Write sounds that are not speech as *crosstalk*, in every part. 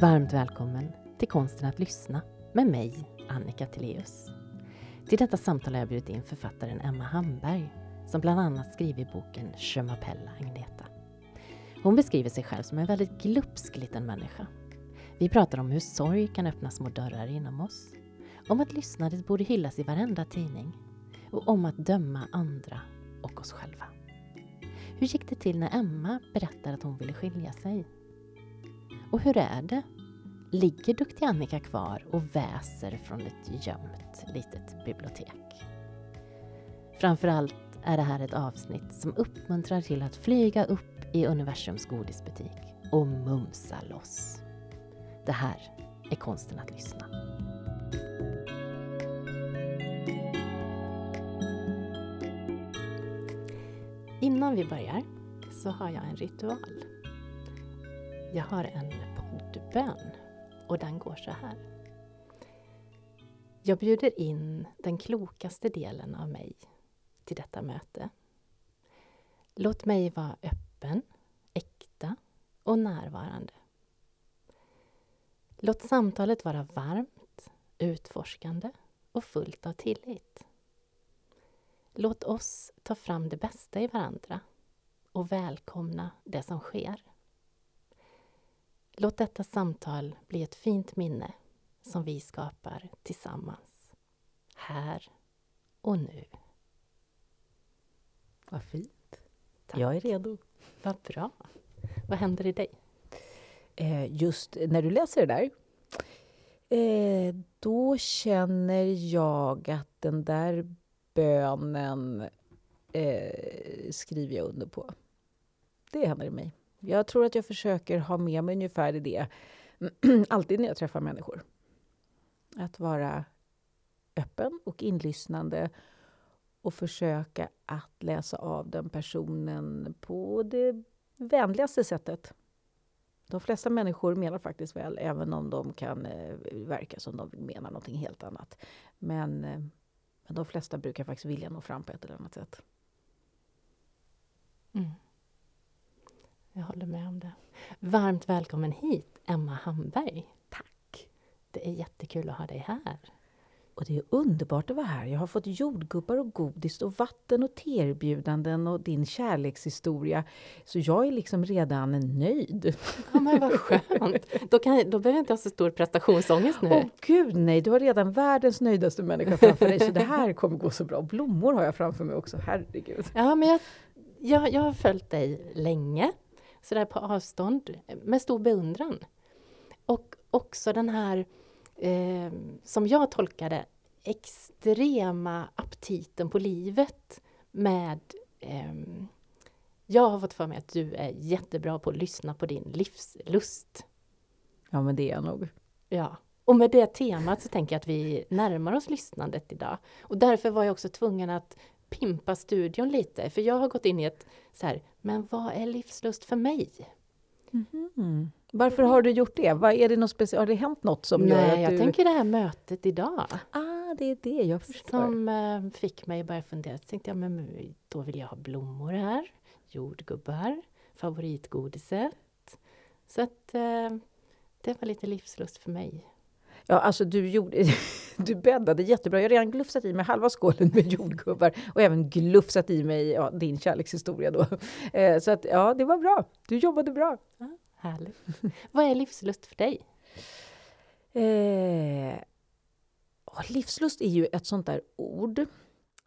Varmt välkommen till Konsten att lyssna med mig, Annika Tilléus. Till detta samtal har jag bjudit in författaren Emma Hamberg som bland annat skrivit boken Je m'appelle Agneta. Hon beskriver sig själv som en väldigt glupsk liten människa. Vi pratar om hur sorg kan öppna små dörrar inom oss, om att lyssnandet borde hyllas i varenda tidning och om att döma andra och oss själva. Hur gick det till när Emma berättade att hon ville skilja sig? Och hur är det? Ligger Duktig Annika kvar och väser från ett gömt litet bibliotek? Framförallt är det här ett avsnitt som uppmuntrar till att flyga upp i universums godisbutik och mumsa loss. Det här är konsten att lyssna. Innan vi börjar så har jag en ritual. Jag har en poddbön och den går så här. Jag bjuder in den klokaste delen av mig till detta möte. Låt mig vara öppen, äkta och närvarande. Låt samtalet vara varmt, utforskande och fullt av tillit. Låt oss ta fram det bästa i varandra och välkomna det som sker. Låt detta samtal bli ett fint minne som vi skapar tillsammans, här och nu. Vad fint. Tack. Jag är redo. Vad bra. Vad händer i dig? Eh, just när du läser det där, eh, då känner jag att den där bönen eh, skriver jag under på. Det händer i mig. Jag tror att jag försöker ha med mig ungefär det *clears throat* alltid när jag träffar människor. Att vara öppen och inlyssnande och försöka att läsa av den personen på det vänligaste sättet. De flesta människor menar faktiskt väl, även om de kan eh, verka som de menar någonting helt annat. Men, eh, men de flesta brukar faktiskt vilja nå fram på ett eller annat sätt. Mm. Jag håller med om det. Varmt välkommen hit, Emma Hamberg. Tack! Det är jättekul att ha dig här. Och det är underbart att vara här. Jag har fått jordgubbar och godis och vatten och teerbjudanden och din kärlekshistoria. Så jag är liksom redan nöjd. Ja, men vad skönt! Då, kan, då behöver jag inte ha så stor prestationsångest nu. Åh gud nej, du har redan världens nöjdaste människa framför dig. Så det här kommer gå så bra. Blommor har jag framför mig också, herregud. Ja, men jag, jag, jag har följt dig länge, sådär på avstånd, med stor beundran. Och också den här eh, som jag tolkade extrema aptiten på livet med eh, jag har fått för mig att du är jättebra på att lyssna på din livslust. Ja, men det är jag nog. Ja, och med det temat så tänker jag att vi närmar oss lyssnandet idag. Och därför var jag också tvungen att pimpa studion lite, för jag har gått in i ett så här, men vad är livslust för mig? Mm. Varför har du gjort det? Vad är det något speciellt? Har det hänt något som Nej, gör att jag du... tänker det här mötet idag. Ah, det är det, jag förstår. Som eh, fick mig att börja fundera. Så tänkte jag, men då vill jag ha blommor här, jordgubbar, favoritgodiset. Så att eh, det var lite livslust för mig. Ja, alltså du, gjorde, *laughs* du bäddade jättebra. Jag har redan glufsat i mig halva skålen med jordgubbar och även glufsat i mig ja, din kärlekshistoria då. Eh, så att ja, det var bra. Du jobbade bra. Ja, härligt. Vad är livslust för dig? Eh, livslust är ju ett sånt där ord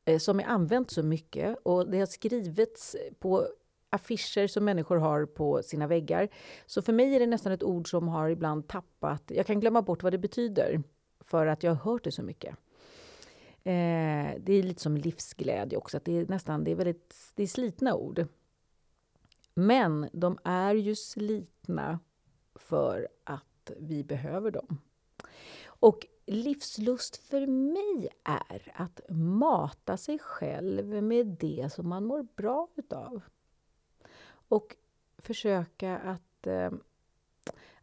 eh, som är använt så mycket och det har skrivits på affischer som människor har på sina väggar. Så för mig är det nästan ett ord som har ibland tappat... Jag kan glömma bort vad det betyder för att jag har hört det så mycket. Eh, det är lite som livsglädje också, att det är nästan det är väldigt det är slitna ord. Men de är ju slitna för att vi behöver dem. Och livslust för mig är att mata sig själv med det som man mår bra utav. Och försöka att, eh,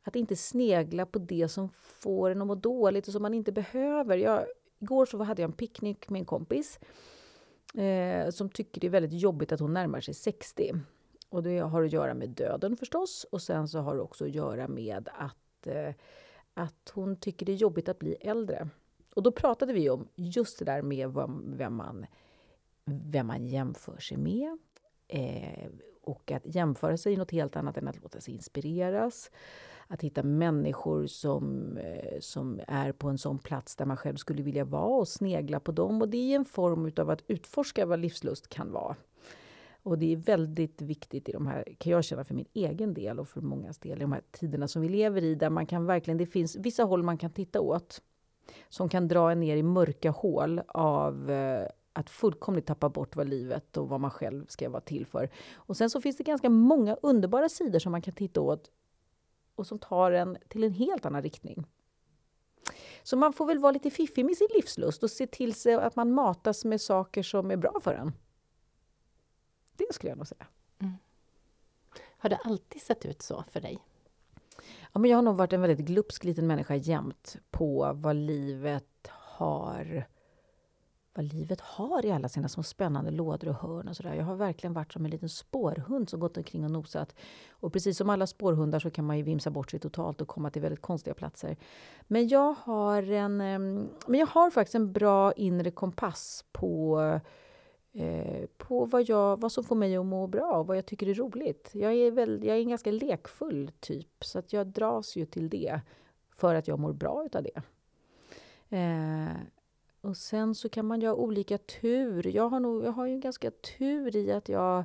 att inte snegla på det som får en att må dåligt och som man inte behöver. Jag, igår så hade jag en picknick med en kompis eh, som tycker det är väldigt jobbigt att hon närmar sig 60. Och det har att göra med döden förstås och sen så har det också att göra med att eh, att hon tycker det är jobbigt att bli äldre. Och då pratade vi om just det där med vem man, vem man jämför sig med. Eh, och att jämföra sig i något helt annat än att låta sig inspireras. Att hitta människor som, eh, som är på en sån plats där man själv skulle vilja vara och snegla på dem. Och det är en form av att utforska vad livslust kan vara. Och det är väldigt viktigt i de här, kan jag känna för min egen del och för mångas del, i de här tiderna som vi lever i, där man kan verkligen, det finns vissa håll man kan titta åt som kan dra en ner i mörka hål av eh, att fullkomligt tappa bort vad livet och vad man själv ska vara till för. Och sen så finns det ganska många underbara sidor som man kan titta åt och som tar en till en helt annan riktning. Så man får väl vara lite fiffig med sin livslust och se till sig att man matas med saker som är bra för en. Det skulle jag nog säga. Mm. Har det alltid sett ut så för dig? Ja, men jag har nog varit en väldigt glupsk liten människa jämt på vad livet har vad livet har i alla sina små spännande lådor och hörn. Och så där. Jag har verkligen varit som en liten spårhund som gått omkring och nosat. Och precis som alla spårhundar så kan man ju vimsa bort sig totalt och komma till väldigt konstiga platser. Men jag har, en, men jag har faktiskt en bra inre kompass på eh, på vad, jag, vad som får mig att må bra och vad jag tycker är roligt. Jag är, väl, jag är en ganska lekfull typ, så att jag dras ju till det för att jag mår bra utav det. Eh, och sen så kan man ju ha olika tur. Jag har, nog, jag har ju ganska tur i att jag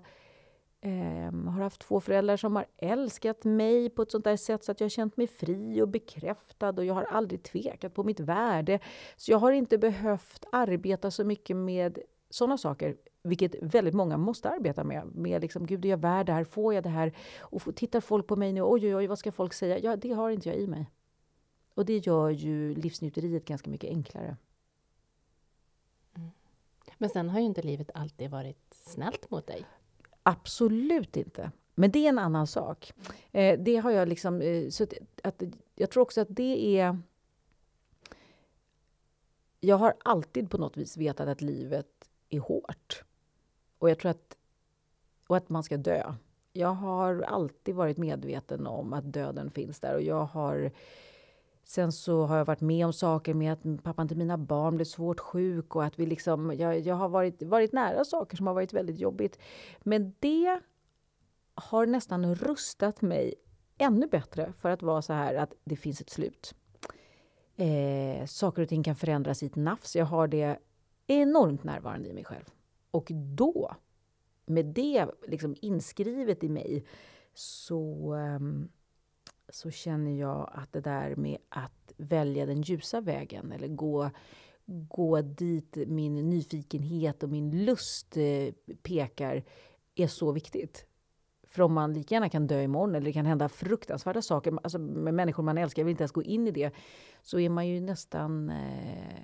eh, har haft två föräldrar som har älskat mig på ett sånt där sätt så att jag har känt mig fri och bekräftad och jag har aldrig tvekat på mitt värde. Så jag har inte behövt arbeta så mycket med sådana saker, vilket väldigt många måste arbeta med. Med liksom, gud, är jag värd det här? Får jag det här? Och tittar folk på mig nu? Oj, oj, oj, vad ska folk säga? Ja, det har inte jag i mig. Och det gör ju livsnjuteriet ganska mycket enklare. Men sen har ju inte livet alltid varit snällt mot dig. Absolut inte. Men det är en annan sak. Eh, det har jag liksom... Eh, så att, att, jag tror också att det är... Jag har alltid på något vis vetat att livet är hårt. Och jag tror att... Och att man ska dö. Jag har alltid varit medveten om att döden finns där och jag har Sen så har jag varit med om saker med att pappan till mina barn blev svårt sjuk och att vi liksom, jag, jag har varit, varit nära saker som har varit väldigt jobbigt. Men det har nästan rustat mig ännu bättre för att vara så här att det finns ett slut. Eh, saker och ting kan förändras i ett nafs. Jag har det enormt närvarande i mig själv. Och då, med det liksom inskrivet i mig, så um, så känner jag att det där med att välja den ljusa vägen eller gå, gå dit min nyfikenhet och min lust eh, pekar är så viktigt. För om man lika gärna kan dö imorgon eller det kan hända fruktansvärda saker alltså med människor man älskar, jag vill inte ens gå in i det, så är man ju nästan... Eh,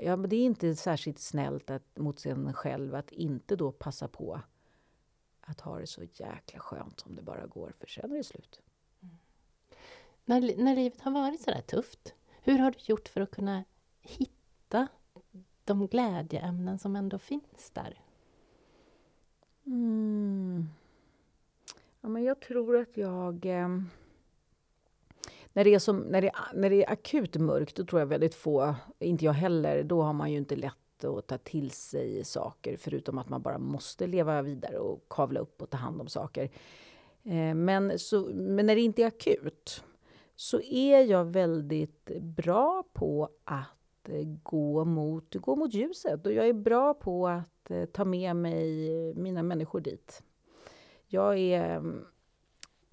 ja, det är inte särskilt snällt att, mot sig själv att inte då passa på att ha det så jäkla skönt som det bara går, för sen är det slut. När, när livet har varit så där tufft, hur har du gjort för att kunna hitta de glädjeämnen som ändå finns där? Mm. Ja, men jag tror att jag... Eh, när, det är som, när, det, när det är akut mörkt, då tror jag väldigt få, inte jag heller, då har man ju inte lätt att ta till sig saker förutom att man bara måste leva vidare och kavla upp och ta hand om saker. Eh, men, så, men när det inte är akut, så är jag väldigt bra på att eh, gå mot, gå mot ljuset. Och jag är bra på att eh, ta med mig mina människor dit. Jag, är,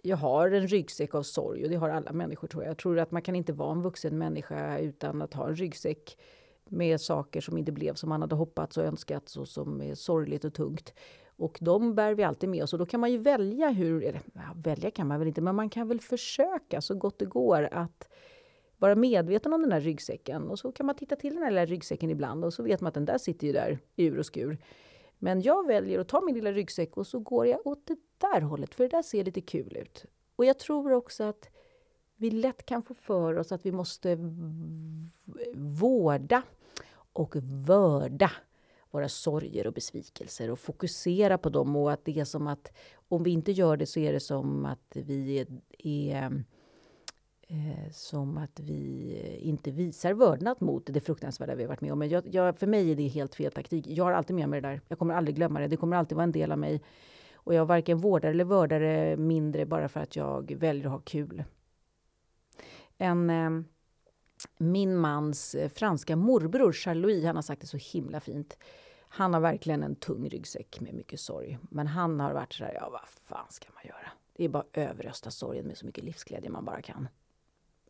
jag har en ryggsäck av sorg och det har alla människor tror jag. Jag tror att man kan inte vara en vuxen människa utan att ha en ryggsäck med saker som inte blev som man hade hoppats och önskat och som är sorgligt och tungt. Och de bär vi alltid med oss. Och då kan man ju välja hur... Eller, välja kan man väl inte, men man kan väl försöka så gott det går att vara medveten om den här ryggsäcken. Och så kan man titta till den här lilla ryggsäcken ibland och så vet man att den där sitter ju där i ur och skur. Men jag väljer att ta min lilla ryggsäck och så går jag åt det där hållet, för det där ser lite kul ut. Och jag tror också att vi lätt kan få för oss att vi måste vårda och vörda våra sorger och besvikelser och fokusera på dem. Och att det är som att om vi inte gör det så är det som att vi är, är eh, som att vi inte visar vördnad mot det fruktansvärda vi har varit med om. Men jag, jag, för mig är det helt fel taktik. Jag har alltid med mig det där. Jag kommer aldrig glömma det. Det kommer alltid vara en del av mig. Och jag varken vårdar eller vördar det mindre bara för att jag väljer att ha kul. En, eh, min mans eh, franska morbror, Charles-Louis, han har sagt det så himla fint. Han har verkligen en tung ryggsäck med mycket sorg. Men han har varit så här, ja vad fan ska man göra? Det är bara att överrösta sorgen med så mycket livsglädje man bara kan.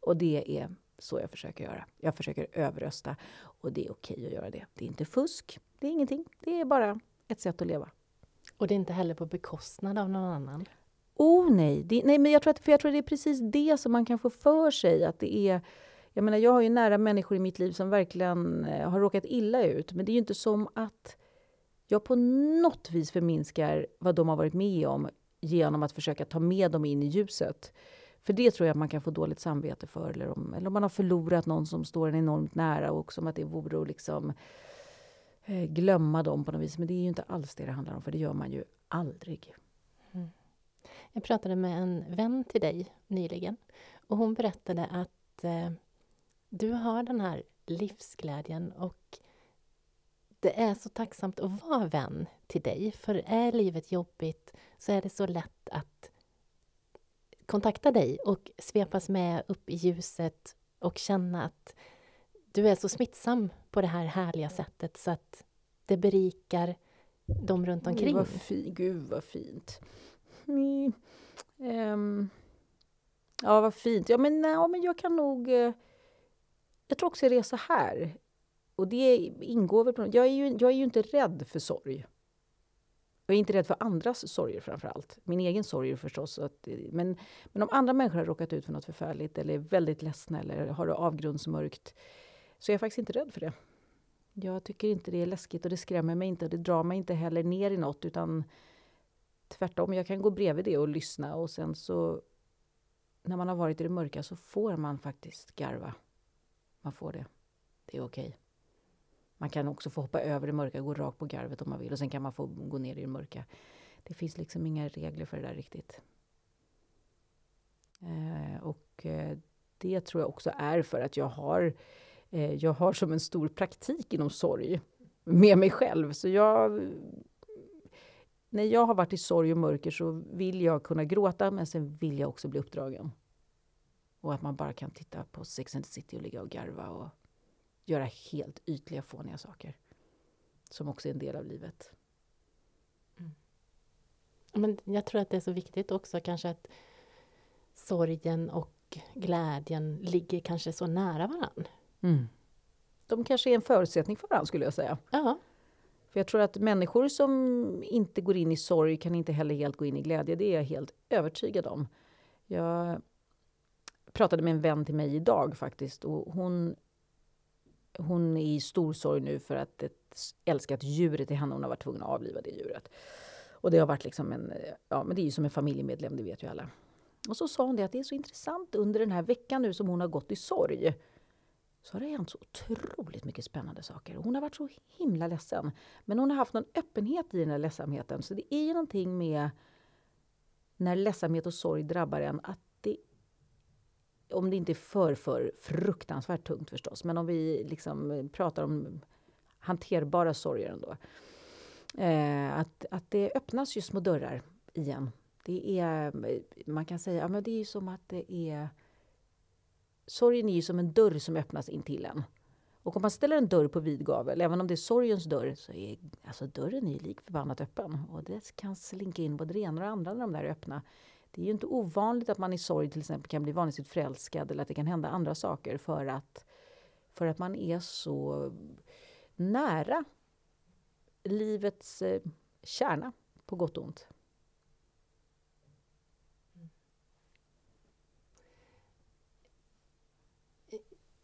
Och det är så jag försöker göra. Jag försöker överrösta och det är okej att göra det. Det är inte fusk, det är ingenting. Det är bara ett sätt att leva. Och det är inte heller på bekostnad av någon annan? Oh nej, det, nej men jag tror, att, för jag tror att det är precis det som man kan få för sig att det är jag menar, jag har ju nära människor i mitt liv som verkligen eh, har råkat illa ut. Men det är ju inte som att jag på något vis förminskar vad de har varit med om genom att försöka ta med dem in i ljuset. För det tror jag att man kan få dåligt samvete för. Eller om, eller om man har förlorat någon som står en enormt nära och som att det vore att liksom, eh, glömma dem på något vis. Men det är ju inte alls det det handlar om, för det gör man ju aldrig. Mm. Jag pratade med en vän till dig nyligen och hon berättade att eh, du har den här livsglädjen och det är så tacksamt att vara vän till dig. För är livet jobbigt så är det så lätt att kontakta dig och svepas med upp i ljuset och känna att du är så smittsam på det här härliga sättet så att det berikar de runt omkring. Gud vad, fi Gud, vad fint. Mm. Um. Ja, vad fint. Ja, men, ja, men jag kan nog... Jag tror också det är så här. Och det ingår väl på jag är, ju, jag är ju inte rädd för sorg. Jag är inte rädd för andras sorger framför allt. Min egen sorg förstås. Att, men, men om andra människor har råkat ut för något förfärligt eller är väldigt ledsna eller har det avgrundsmörkt så är jag faktiskt inte rädd för det. Jag tycker inte det är läskigt och det skrämmer mig inte och det drar mig inte heller ner i något utan tvärtom, jag kan gå bredvid det och lyssna och sen så när man har varit i det mörka så får man faktiskt garva. Man får det. Det är okej. Okay. Man kan också få hoppa över det mörka, gå rakt på garvet om man vill och sen kan man få gå ner i det mörka. Det finns liksom inga regler för det där riktigt. Eh, och eh, det tror jag också är för att jag har, eh, jag har som en stor praktik inom sorg med mig själv. Så jag, när jag har varit i sorg och mörker så vill jag kunna gråta men sen vill jag också bli uppdragen. Och att man bara kan titta på Sex and the City och ligga och garva och göra helt ytliga, fåniga saker. Som också är en del av livet. Mm. Men jag tror att det är så viktigt också kanske att sorgen och glädjen ligger kanske så nära varann. Mm. De kanske är en förutsättning för varandra skulle jag säga. Ja. För jag tror att människor som inte går in i sorg kan inte heller helt gå in i glädje. Det är jag helt övertygad om. Jag pratade med en vän till mig idag faktiskt och hon, hon är i stor sorg nu för att ett älskat djur till henne, hon har varit tvungen att avliva det djuret. Och det har varit liksom en, ja men det är ju som en familjemedlem, det vet ju alla. Och så sa hon det att det är så intressant under den här veckan nu som hon har gått i sorg. Så har det hänt så otroligt mycket spännande saker. Hon har varit så himla ledsen. Men hon har haft någon öppenhet i den här ledsamheten. Så det är ju någonting med när ledsamhet och sorg drabbar en, att om det inte är för, för fruktansvärt tungt förstås, men om vi liksom pratar om hanterbara sorger ändå. Eh, att, att det öppnas ju små dörrar igen. Det är, man kan säga, ja, men det är som att det är... Sorgen är ju som en dörr som öppnas in till en. Och om man ställer en dörr på vid gavel, även om det är sorgens dörr, så är alltså dörren är lik förbannat öppen. Och det kan slinka in både det ena och det andra när de där är öppna. Det är ju inte ovanligt att man i sorg till exempel kan bli vansinnigt förälskad eller att det kan hända andra saker för att, för att man är så nära livets eh, kärna, på gott och ont.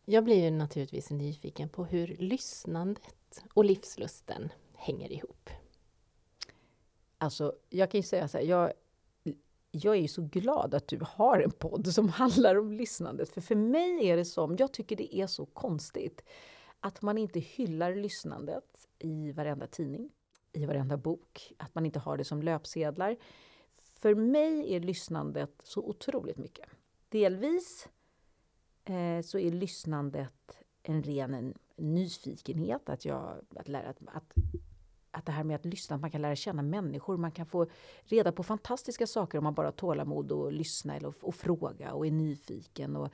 Jag blir ju naturligtvis nyfiken på hur lyssnandet och livslusten hänger ihop. Alltså, jag kan ju säga så här, jag jag är så glad att du har en podd som handlar om lyssnandet. För för mig är det som, jag tycker det är så konstigt att man inte hyllar lyssnandet i varenda tidning, i varenda bok, att man inte har det som löpsedlar. För mig är lyssnandet så otroligt mycket. Delvis eh, så är lyssnandet en ren en nyfikenhet. Att, jag, att, lära, att, att, att det här med att lyssna, att man kan lära känna människor. Man kan få reda på fantastiska saker om man bara har tålamod och lyssna eller, och, och fråga och är nyfiken. Och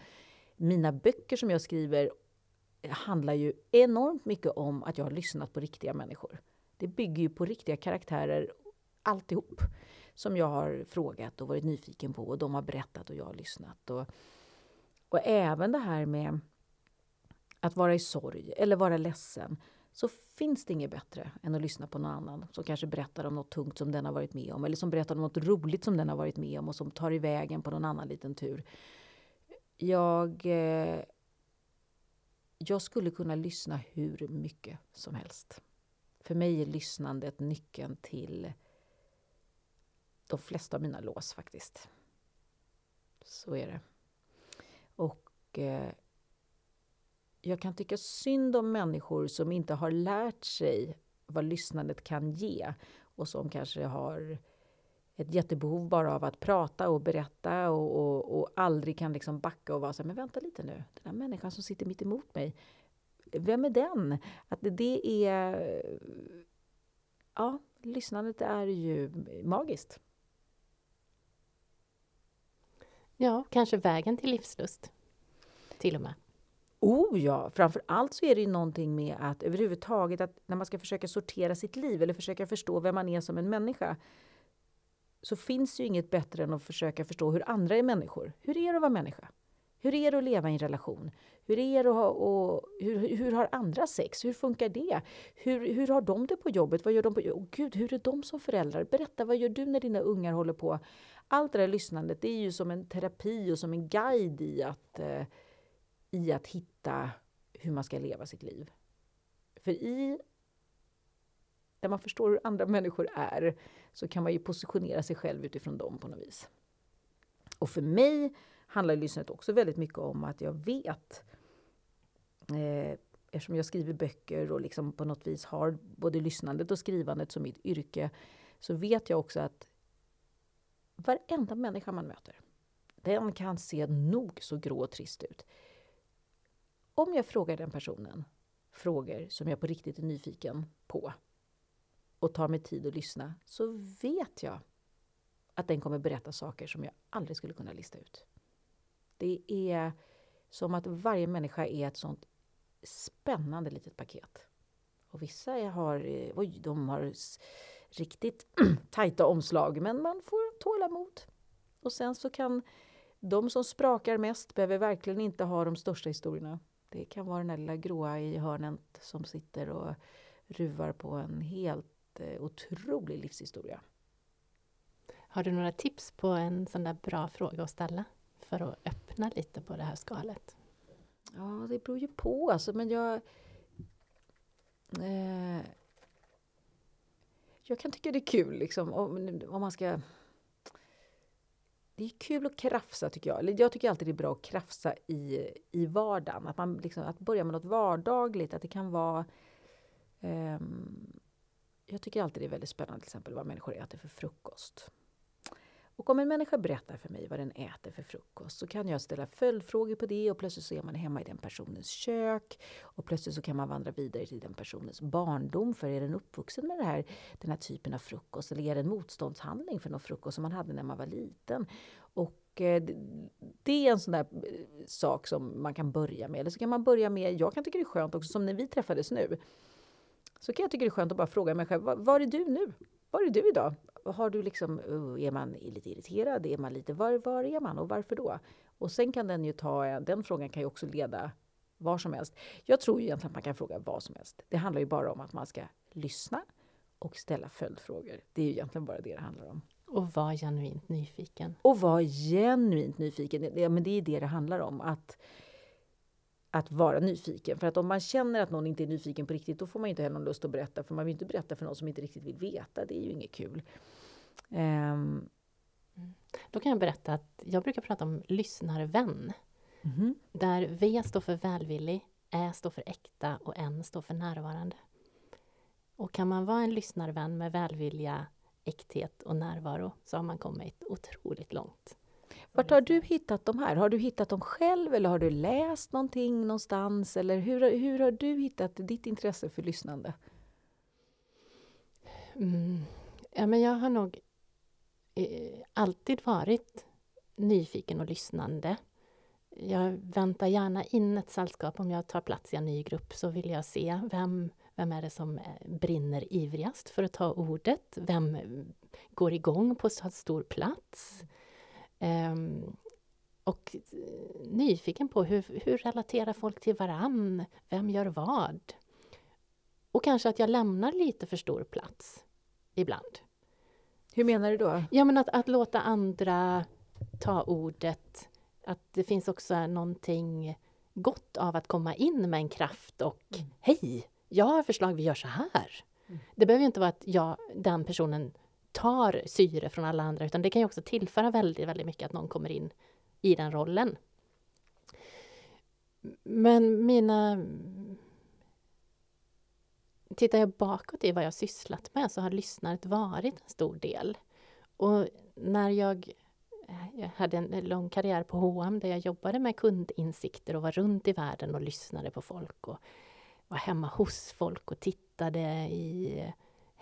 mina böcker som jag skriver handlar ju enormt mycket om att jag har lyssnat på riktiga människor. Det bygger ju på riktiga karaktärer alltihop. Som jag har frågat och varit nyfiken på och de har berättat och jag har lyssnat. Och, och även det här med att vara i sorg eller vara ledsen så finns det inget bättre än att lyssna på någon annan som kanske berättar om något tungt som den har varit med om eller som berättar om något roligt som den har varit med om och som tar i vägen på någon annan liten tur. Jag, eh, jag skulle kunna lyssna hur mycket som helst. För mig är lyssnandet nyckeln till de flesta av mina lås faktiskt. Så är det. Och eh, jag kan tycka synd om människor som inte har lärt sig vad lyssnandet kan ge och som kanske har ett jättebehov bara av att prata och berätta och, och, och aldrig kan liksom backa och vara så här, men vänta lite nu, den här människan som sitter mitt emot mig, vem är den? Att det, det är... Ja, lyssnandet är ju magiskt. Ja, kanske vägen till livslust. Till och med. Oh ja! Framför allt så är det ju någonting med att överhuvudtaget att när man ska försöka sortera sitt liv eller försöka förstå vem man är som en människa så finns ju inget bättre än att försöka förstå hur andra är människor. Hur är det att vara människa? Hur är det att leva i en relation? Hur, är det att ha, och, hur, hur har andra sex? Hur funkar det? Hur, hur har de det på jobbet? Vad gör de på oh, Gud, hur är de som föräldrar? Berätta, vad gör du när dina ungar håller på? Allt det där lyssnandet, det är ju som en terapi och som en guide i att, eh, i att hitta hur man ska leva sitt liv. För i när man förstår hur andra människor är så kan man ju positionera sig själv utifrån dem på något vis. Och för mig handlar lyssnandet också väldigt mycket om att jag vet eh, eftersom jag skriver böcker och liksom på något vis har både lyssnandet och skrivandet som mitt yrke så vet jag också att varenda människa man möter den kan se nog så grå och trist ut. Om jag frågar den personen frågor som jag på riktigt är nyfiken på och tar mig tid att lyssna så vet jag att den kommer berätta saker som jag aldrig skulle kunna lista ut. Det är som att varje människa är ett sånt spännande litet paket. Och vissa har, eh, oj, de har riktigt *clears throat* tajta omslag, men man får tålamod. Och sen så kan de som sprakar mest behöver verkligen inte ha de största historierna. Det kan vara den där lilla gråa i hörnet som sitter och ruvar på en helt otrolig livshistoria. Har du några tips på en sån där bra fråga att ställa för att öppna lite på det här skalet? Ja, det beror ju på. Alltså, men jag... Eh, jag kan tycka det är kul liksom, om, om man ska... Det är kul att krafsa tycker jag. Jag tycker alltid det är bra att krafsa i, i vardagen. Att, man liksom, att börja med något vardagligt. Att det kan vara... Um, jag tycker alltid det är väldigt spännande till exempel vad människor äter för frukost. Och om en människa berättar för mig vad den äter för frukost så kan jag ställa följdfrågor på det och plötsligt så är man hemma i den personens kök och plötsligt så kan man vandra vidare till den personens barndom. För är den uppvuxen med det här, den här typen av frukost eller är det en motståndshandling för någon frukost som man hade när man var liten? Och eh, det är en sån där eh, sak som man kan börja med. Eller så kan man börja med, jag kan tycka det är skönt också, som när vi träffades nu så kan jag tycka det är skönt att bara fråga mig själv, var är du nu? Var är du idag? Har du liksom, uh, är man lite irriterad? Är man lite, var, var är man och varför då? Och sen kan den ju ta, den frågan kan ju också leda var som helst. Jag tror ju egentligen att man kan fråga vad som helst. Det handlar ju bara om att man ska lyssna och ställa följdfrågor. Det är ju egentligen bara det det handlar om. Och vara genuint nyfiken. Och vara genuint nyfiken. Ja, men det är det det handlar om. Att att vara nyfiken. För att om man känner att någon inte är nyfiken på riktigt, då får man inte heller någon lust att berätta. För man vill inte berätta för någon som inte riktigt vill veta. Det är ju inget kul. Um. Då kan jag berätta att jag brukar prata om lyssnarvän. Mm. Där V står för välvillig, Ä står för äkta och N står för närvarande. Och kan man vara en lyssnarvän med välvilja, äkthet och närvaro så har man kommit otroligt långt. Vart har du hittat de här? Har du hittat dem själv eller har du läst någonting någonstans? Eller hur, hur har du hittat ditt intresse för lyssnande? Mm. Ja, men jag har nog eh, alltid varit nyfiken och lyssnande. Jag väntar gärna in ett sällskap. Om jag tar plats i en ny grupp så vill jag se vem, vem är det som eh, brinner ivrigast för att ta ordet? Vem eh, går igång på så stor plats? Um, och nyfiken på hur, hur relaterar folk till varann? Vem gör vad? Och kanske att jag lämnar lite för stor plats ibland. Hur menar du då? Ja, men att, att låta andra ta ordet. Att det finns också någonting gott av att komma in med en kraft och mm. Hej! Jag har förslag, vi gör så här. Mm. Det behöver inte vara att jag, den personen tar syre från alla andra utan det kan ju också tillföra väldigt, väldigt mycket att någon kommer in i den rollen. Men mina... Tittar jag bakåt i vad jag sysslat med så har lyssnandet varit en stor del. Och när jag, jag hade en lång karriär på H&M där jag jobbade med kundinsikter och var runt i världen och lyssnade på folk och var hemma hos folk och tittade i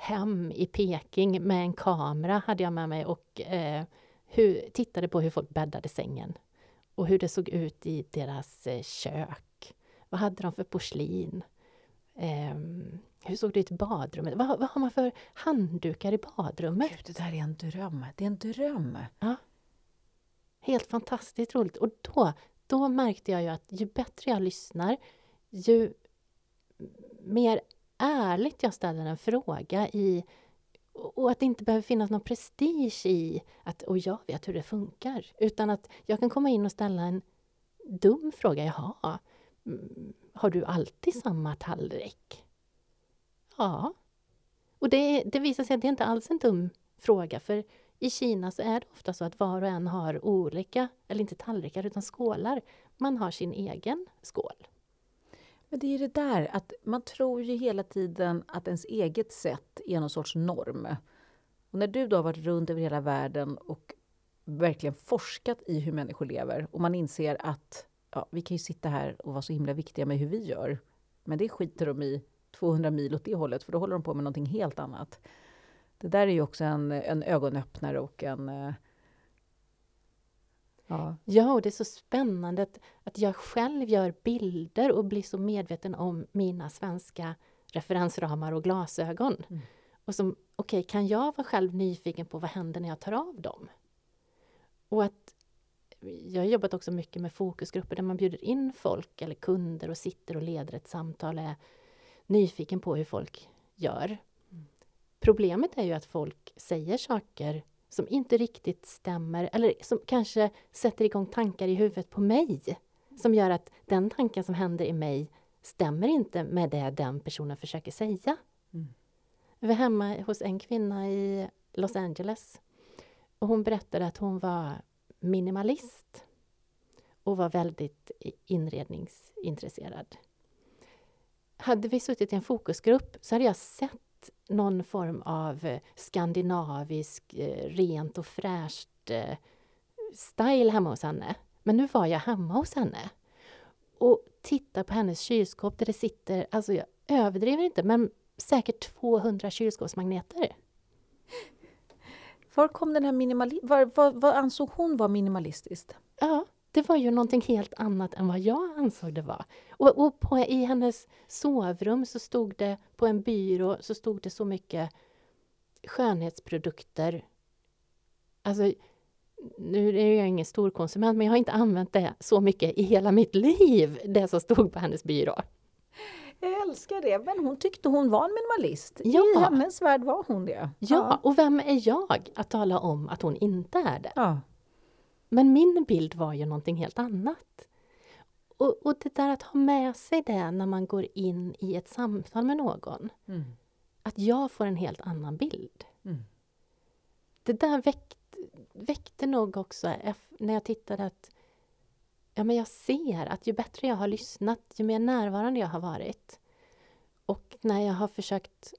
hem i Peking med en kamera hade jag med mig och eh, hur, tittade på hur folk bäddade sängen och hur det såg ut i deras eh, kök. Vad hade de för porslin? Eh, hur såg det ut i badrummet? Vad, vad, har man för handdukar i badrummet? Gud, det där är en dröm. Det är en dröm! Ja. Helt fantastiskt roligt. Och då, då märkte jag ju att ju bättre jag lyssnar, ju mer ärligt jag ställer en fråga i och att det inte behöver finnas någon prestige i att och jag vet hur det funkar. Utan att jag kan komma in och ställa en dum fråga. Jaha, mm, har du alltid samma tallrik? Ja. Och det, det visar sig att det inte alls är en dum fråga. För i Kina så är det ofta så att var och en har olika, eller inte tallrikar, utan skålar. Man har sin egen skål. Men det är det där att man tror ju hela tiden att ens eget sätt är någon sorts norm. Och när du då har varit runt över hela världen och verkligen forskat i hur människor lever och man inser att ja, vi kan ju sitta här och vara så himla viktiga med hur vi gör. Men det skiter de i 200 mil åt det hållet, för då håller de på med någonting helt annat. Det där är ju också en, en ögonöppnare och en eh, Ja. ja, och det är så spännande att, att jag själv gör bilder och blir så medveten om mina svenska referensramar och glasögon. Mm. Och som, okej, okay, kan jag vara själv nyfiken på vad händer när jag tar av dem? Och att jag har jobbat också mycket med fokusgrupper där man bjuder in folk eller kunder och sitter och leder ett samtal och är nyfiken på hur folk gör. Mm. Problemet är ju att folk säger saker som inte riktigt stämmer eller som kanske sätter igång tankar i huvudet på mig som gör att den tanken som händer i mig stämmer inte med det den personen försöker säga. Mm. Vi var hemma hos en kvinna i Los Angeles och hon berättade att hon var minimalist och var väldigt inredningsintresserad. Hade vi suttit i en fokusgrupp så hade jag sett någon form av eh, skandinavisk, eh, rent och fräscht eh, style hemma hos henne. Men nu var jag hemma hos henne och tittar på hennes kylskåp där det sitter, alltså jag överdriver inte, men säkert 200 kylskåpsmagneter. Var kom den här minimalismen... Vad, vad ansåg hon var minimalistiskt? Ja, det var ju någonting helt annat än vad jag ansåg det var. Och, och på, i hennes sovrum så stod det, på en byrå, så stod det så mycket skönhetsprodukter. Alltså, nu är jag ingen stor konsument, men jag har inte använt det så mycket i hela mitt liv, det som stod på hennes byrå. Jag älskar det, men hon tyckte hon var en minimalist. Ja. I hennes värld var hon det. Ja, ja, och vem är jag att tala om att hon inte är det? Ja. Men min bild var ju någonting helt annat. Och, och det där att ha med sig det när man går in i ett samtal med någon. Mm. Att jag får en helt annan bild. Mm. Det där väckte, väckte nog också när jag tittade att ja, men jag ser att ju bättre jag har lyssnat, ju mer närvarande jag har varit och när jag har försökt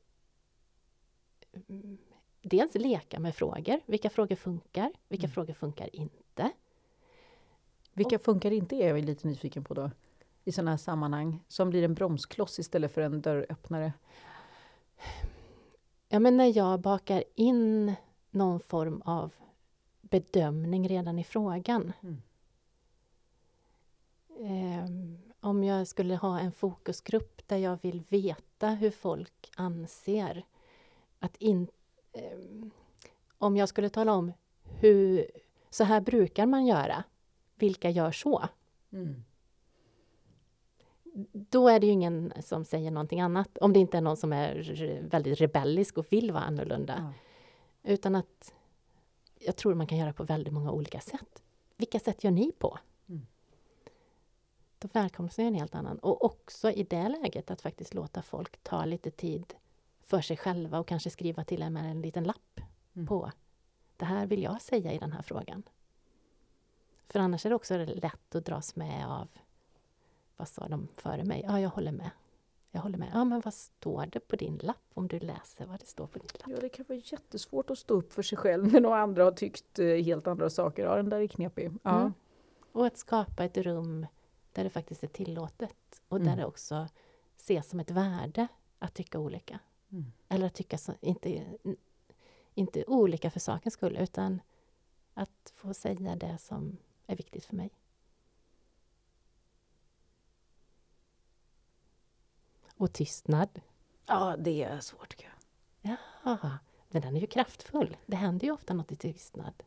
mm, dels leka med frågor. Vilka frågor funkar? Vilka mm. frågor funkar inte? Vilka funkar inte är jag lite nyfiken på då? I sådana här sammanhang, som blir en bromskloss istället för en dörröppnare? Ja, men när jag bakar in någon form av bedömning redan i frågan. Mm. Um, om jag skulle ha en fokusgrupp där jag vill veta hur folk anser att in, um, Om jag skulle tala om hur så här brukar man göra, vilka gör så? Mm. Då är det ju ingen som säger någonting annat, om det inte är någon som är väldigt rebellisk och vill vara annorlunda. Ja. Utan att jag tror man kan göra på väldigt många olika sätt. Vilka sätt gör ni på? Mm. Då välkomnas en helt annan. Och också i det läget att faktiskt låta folk ta lite tid för sig själva och kanske skriva till en med en liten lapp mm. på det här vill jag säga i den här frågan. För annars är det också lätt att dras med av vad sa de före mig? Ja, jag håller med. Jag håller med. Ja, men vad står det på din lapp om du läser vad det står på din lapp? Ja, det kan vara jättesvårt att stå upp för sig själv när några andra har tyckt eh, helt andra saker. Ja, den där är knepig. Ja. Mm. Och att skapa ett rum där det faktiskt är tillåtet och mm. där det också ses som ett värde att tycka olika. Mm. Eller att tycka så, inte, inte olika för sakens skull, utan att få säga det som är viktigt för mig. Och tystnad. Ja, det är svårt tycker jag. Ja, men den är ju kraftfull. Det händer ju ofta något i tystnad.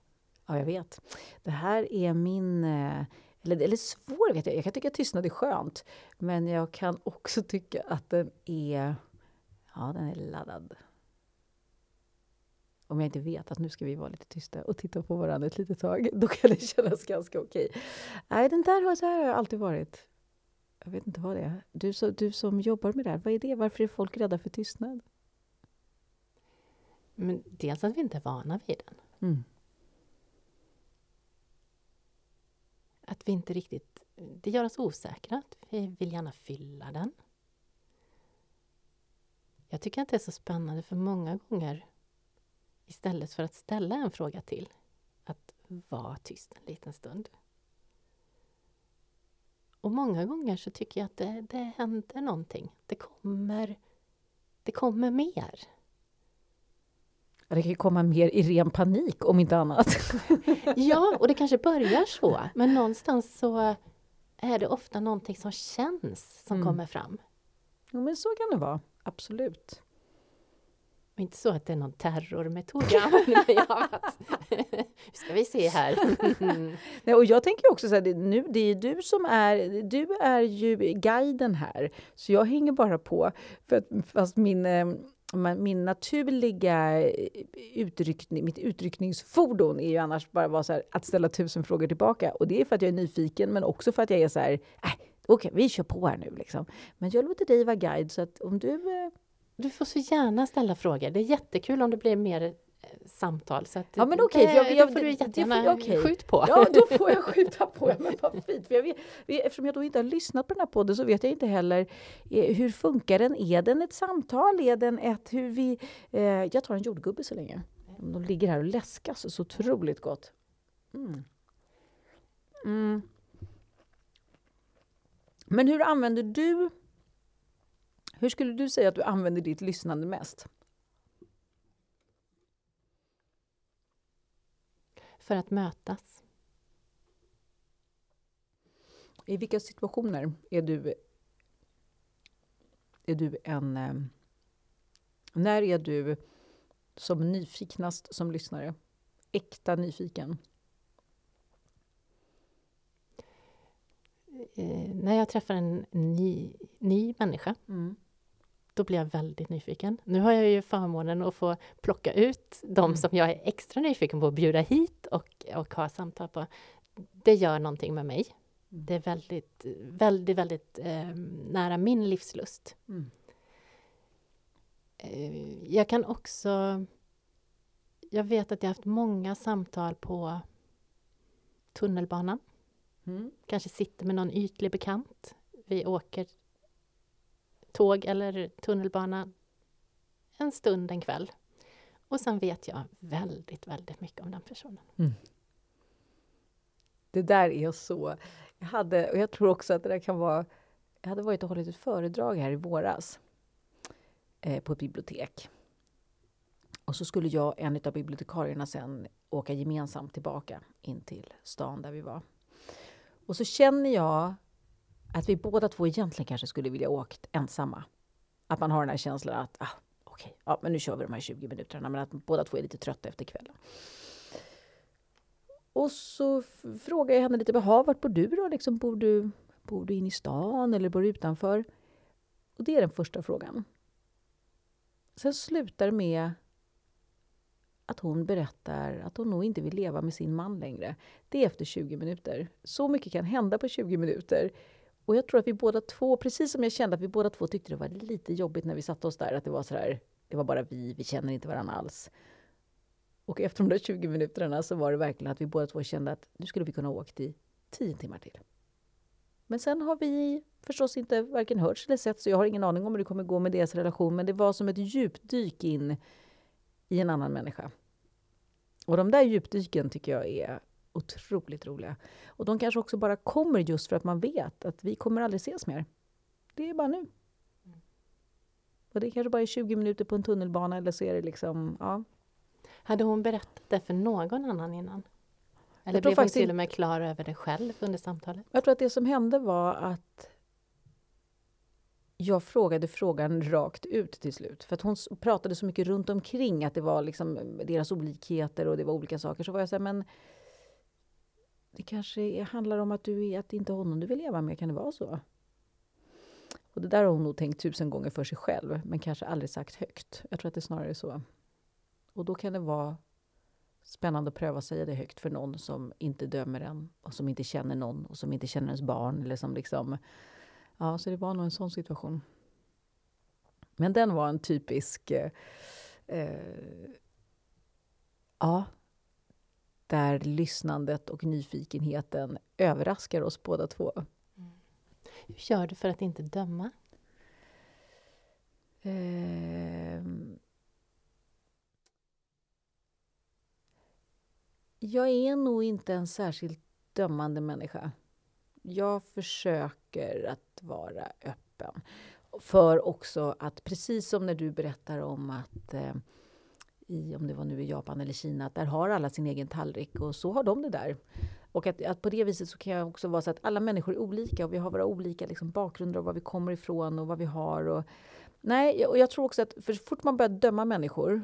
Ja, jag vet. Det här är min... Eh, eller, eller svår vet jag. Jag kan tycka att tystnad är skönt. Men jag kan också tycka att den är... Ja, den är laddad. Om jag inte vet att nu ska vi vara lite tysta och titta på varandra ett litet tag, då kan det kännas ganska okej. Nej, den där har, så här har jag alltid varit. Jag vet inte vad det är. Du, så, du som jobbar med det här, vad är det? Varför är folk rädda för tystnad? Men dels att vi inte är vana vid den. Mm. Att vi inte riktigt... Det gör oss osäkra. Vi vill gärna fylla den. Jag tycker att det är så spännande för många gånger istället för att ställa en fråga till, att vara tyst en liten stund. Och många gånger så tycker jag att det, det händer någonting. Det kommer, det kommer mer. Det kan ju komma mer i ren panik, om inte annat. *laughs* ja, och det kanske börjar så. *laughs* Men någonstans så är det ofta någonting som känns som mm. kommer fram. Jo, men så kan det vara. Absolut. Och inte så att det är någon terrormetod *laughs* *laughs* jag använder ska vi se här. *laughs* Nej, och jag tänker också så här, det, nu, det är du som är, du är ju guiden här, så jag hänger bara på. För att, fast min, eh, min naturliga utryckning, mitt utryckningsfordon är ju annars bara vara så här, att ställa tusen frågor tillbaka. Och det är för att jag är nyfiken, men också för att jag är så här, äh, okej, okay, vi kör på här nu liksom. Men jag låter dig vara guide, så att om du eh, du får så gärna ställa frågor. Det är jättekul om det blir mer eh, samtal. Så ja, men okej. Okay, jag, jag, får du jättegärna okay. skjut på. Ja, då *laughs* får jag skjuta på. Ja, men vad fint. För jag vet, eftersom jag då inte har lyssnat på den här podden så vet jag inte heller eh, hur funkar den? Är den ett samtal? Är den ett hur vi... Eh, jag tar en jordgubbe så länge. De ligger här och läskas så otroligt gott. Mm. Mm. Men hur använder du hur skulle du säga att du använder ditt lyssnande mest? För att mötas. I vilka situationer är du, är du en... Eh, när är du som nyfiknast som lyssnare? Äkta nyfiken? Eh, när jag träffar en ny, ny människa mm då blir jag väldigt nyfiken. Nu har jag ju förmånen att få plocka ut de mm. som jag är extra nyfiken på att bjuda hit och, och ha samtal på. Det gör någonting med mig. Mm. Det är väldigt, väldigt, väldigt eh, nära min livslust. Mm. Eh, jag kan också... Jag vet att jag haft många samtal på tunnelbanan. Mm. Kanske sitter med någon ytlig bekant. Vi åker tåg eller tunnelbana en stund en kväll. Och sen vet jag väldigt, väldigt mycket om den personen. Mm. Det där är så... Jag, hade, och jag tror också att det där kan vara... Jag hade varit och hållit ett föredrag här i våras eh, på ett bibliotek. Och så skulle jag och en av bibliotekarierna sen åka gemensamt tillbaka in till stan där vi var. Och så känner jag att vi båda två egentligen kanske skulle vilja åkt ensamma. Att man har den här känslan att ah, okej, okay, ja, men nu kör vi de här 20 minuterna, men att båda två är lite trötta efter kvällen. Och så frågar jag henne lite, vart bor du då? Liksom, bor, du, bor du in i stan eller bor du utanför? Och det är den första frågan. Sen slutar det med att hon berättar att hon nog inte vill leva med sin man längre. Det är efter 20 minuter. Så mycket kan hända på 20 minuter. Och jag tror att vi båda två, precis som jag kände att vi båda två tyckte det var lite jobbigt när vi satte oss där, att det var sådär, det var bara vi, vi känner inte varandra alls. Och efter de där 20 minuterna så var det verkligen att vi båda två kände att nu skulle vi kunna ha åkt i 10 timmar till. Men sen har vi förstås inte varken hörts eller sett, så jag har ingen aning om hur det kommer gå med deras relation, men det var som ett djupdyk in i en annan människa. Och de där djupdyken tycker jag är otroligt roliga. Och de kanske också bara kommer just för att man vet att vi kommer aldrig ses mer. Det är bara nu. Och det kanske bara är 20 minuter på en tunnelbana eller så är det liksom, ja. Hade hon berättat det för någon annan innan? Eller blev hon till och med klar över det själv under samtalet? Jag tror att det som hände var att jag frågade frågan rakt ut till slut. För att hon pratade så mycket runt omkring att det var liksom deras olikheter och det var olika saker. Så var jag så här, men det kanske handlar om att, du är, att det inte är honom du vill leva med, kan det vara så? Och det där har hon nog tänkt tusen gånger för sig själv, men kanske aldrig sagt högt. Jag tror att det är snarare är så. Och då kan det vara spännande att pröva att säga det högt för någon som inte dömer en och som inte känner någon och som inte känner ens barn. Eller som liksom, ja, så det var nog en sån situation. Men den var en typisk... Eh, eh, ja, där lyssnandet och nyfikenheten överraskar oss båda två. Mm. Hur gör du för att inte döma? Eh, jag är nog inte en särskilt dömande människa. Jag försöker att vara öppen. För också att, precis som när du berättar om att eh, i, om det var nu i Japan eller Kina, att där har alla sin egen tallrik och så har de det där. Och att, att på det viset så kan jag också vara så att alla människor är olika och vi har våra olika liksom, bakgrunder och var vi kommer ifrån och vad vi har. Och, nej, och jag tror också att för så fort man börjar döma människor,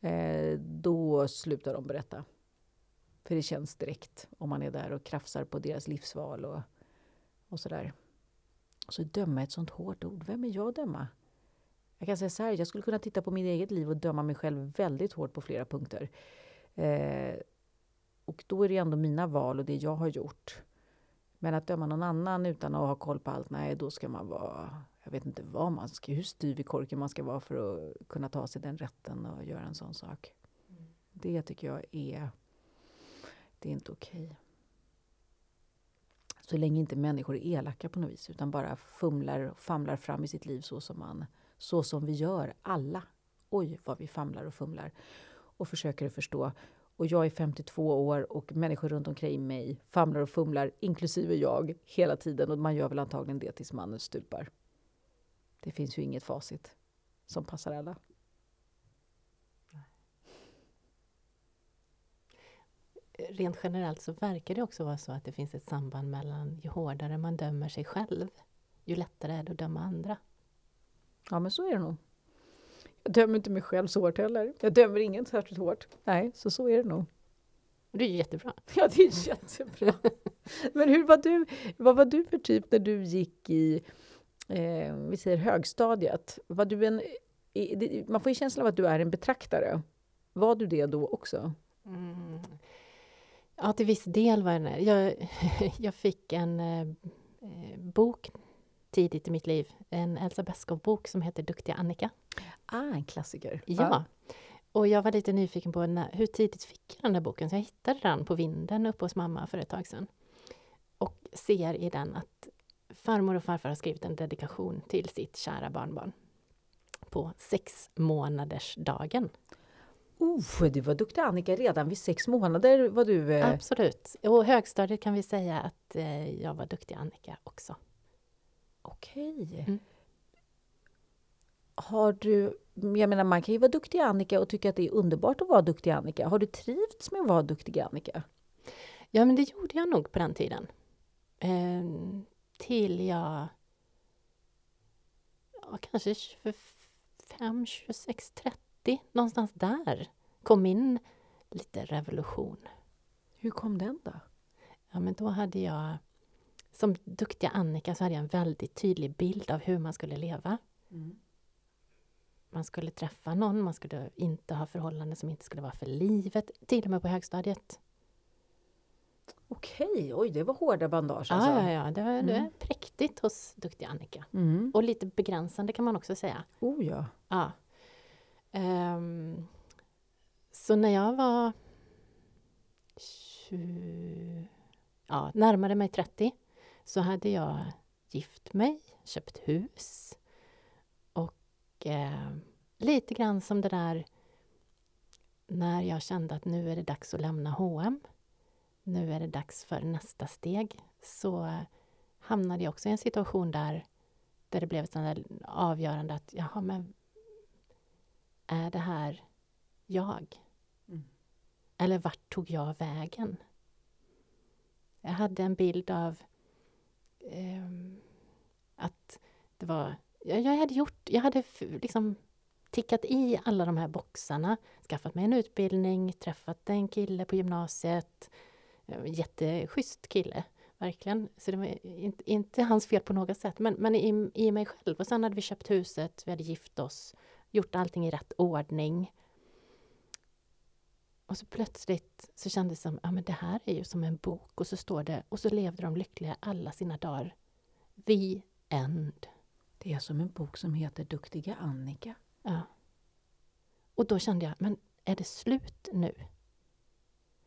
eh, då slutar de berätta. För det känns direkt om man är där och krafsar på deras livsval och, och sådär. Och så döma är ett sånt hårt ord. Vem är jag att döma? Jag kan säga så här, jag skulle kunna titta på mitt eget liv och döma mig själv väldigt hårt på flera punkter. Eh, och då är det ändå mina val och det jag har gjort. Men att döma någon annan utan att ha koll på allt, nej då ska man vara, jag vet inte vad man ska, hur styv i korken man ska vara för att kunna ta sig den rätten och göra en sån sak. Mm. Det tycker jag är, det är inte okej. Okay. Så länge inte människor är elaka på något vis utan bara fumlar och famlar fram i sitt liv så som man så som vi gör alla. Oj, vad vi famlar och fumlar och försöker förstå. Och jag är 52 år och människor runt omkring mig famlar och fumlar, inklusive jag, hela tiden. Och man gör väl antagligen det tills mannen stupar. Det finns ju inget facit som passar alla. Rent generellt så verkar det också vara så att det finns ett samband mellan ju hårdare man dömer sig själv, ju lättare är det att döma andra. Ja, men så är det nog. Jag dömer inte mig själv så hårt heller. Jag dömer ingen särskilt hårt. Nej, så så är det nog. Det är jättebra. *laughs* Ja, det är jättebra. men hur var du, vad var du för typ när du gick i eh, vi säger högstadiet? Var du en, man får ju känslan av att du är en betraktare. Var du det då också? Mm. Ja, till viss del var jag det. Jag, *laughs* jag fick en eh, bok tidigt i mitt liv. En Elsa Beskow-bok som heter Duktiga Annika. Ah, en klassiker. Ja. ja. Och jag var lite nyfiken på när, hur tidigt fick jag den där boken, så jag hittade den på vinden uppe hos mamma för ett tag sedan. Och ser i den att farmor och farfar har skrivit en dedikation till sitt kära barnbarn på sex månaders dagen. Oh, du var duktig Annika redan vid sex månader var du... Eh... Absolut. Och högstadiet kan vi säga att eh, jag var duktig Annika också. Okej. Mm. Har du... Jag menar, man kan ju vara duktig Annika och tycka att det är underbart att vara duktig Annika. Har du trivts med att vara duktig Annika? Ja, men det gjorde jag nog på den tiden. Eh, till jag... Ja, kanske 25, 26, 30, någonstans där kom in lite revolution. Hur kom den då? Ja, men då hade jag... Som duktiga Annika så hade jag en väldigt tydlig bild av hur man skulle leva. Mm. Man skulle träffa någon, man skulle inte ha förhållanden som inte skulle vara för livet, till och med på högstadiet. Okej, oj det var hårda bandage alltså. Ja, ja, ja. Det, var, mm. det var präktigt hos duktiga Annika. Mm. Och lite begränsande kan man också säga. Oh ja. ja. Um, så när jag var 20, ja, närmare mig 30 så hade jag gift mig, köpt hus och eh, lite grann som det där när jag kände att nu är det dags att lämna H&M nu är det dags för nästa steg, så hamnade jag också i en situation där, där det blev ett avgörande att jaha, men är det här jag? Mm. Eller vart tog jag vägen? Jag hade en bild av eh, att det var... Jag, jag hade gjort... Jag hade liksom tickat i alla de här boxarna. Skaffat mig en utbildning, träffat en kille på gymnasiet, jätteschysst kille, verkligen. Så det var inte, inte hans fel på något sätt, men, men i, i mig själv. Och sen hade vi köpt huset, vi hade gift oss, gjort allting i rätt ordning. Och så plötsligt så kändes det som, ja men det här är ju som en bok och så står det, och så levde de lyckliga alla sina dagar. The end. Det är som en bok som heter Duktiga Annika. Ja. Och då kände jag, men är det slut nu?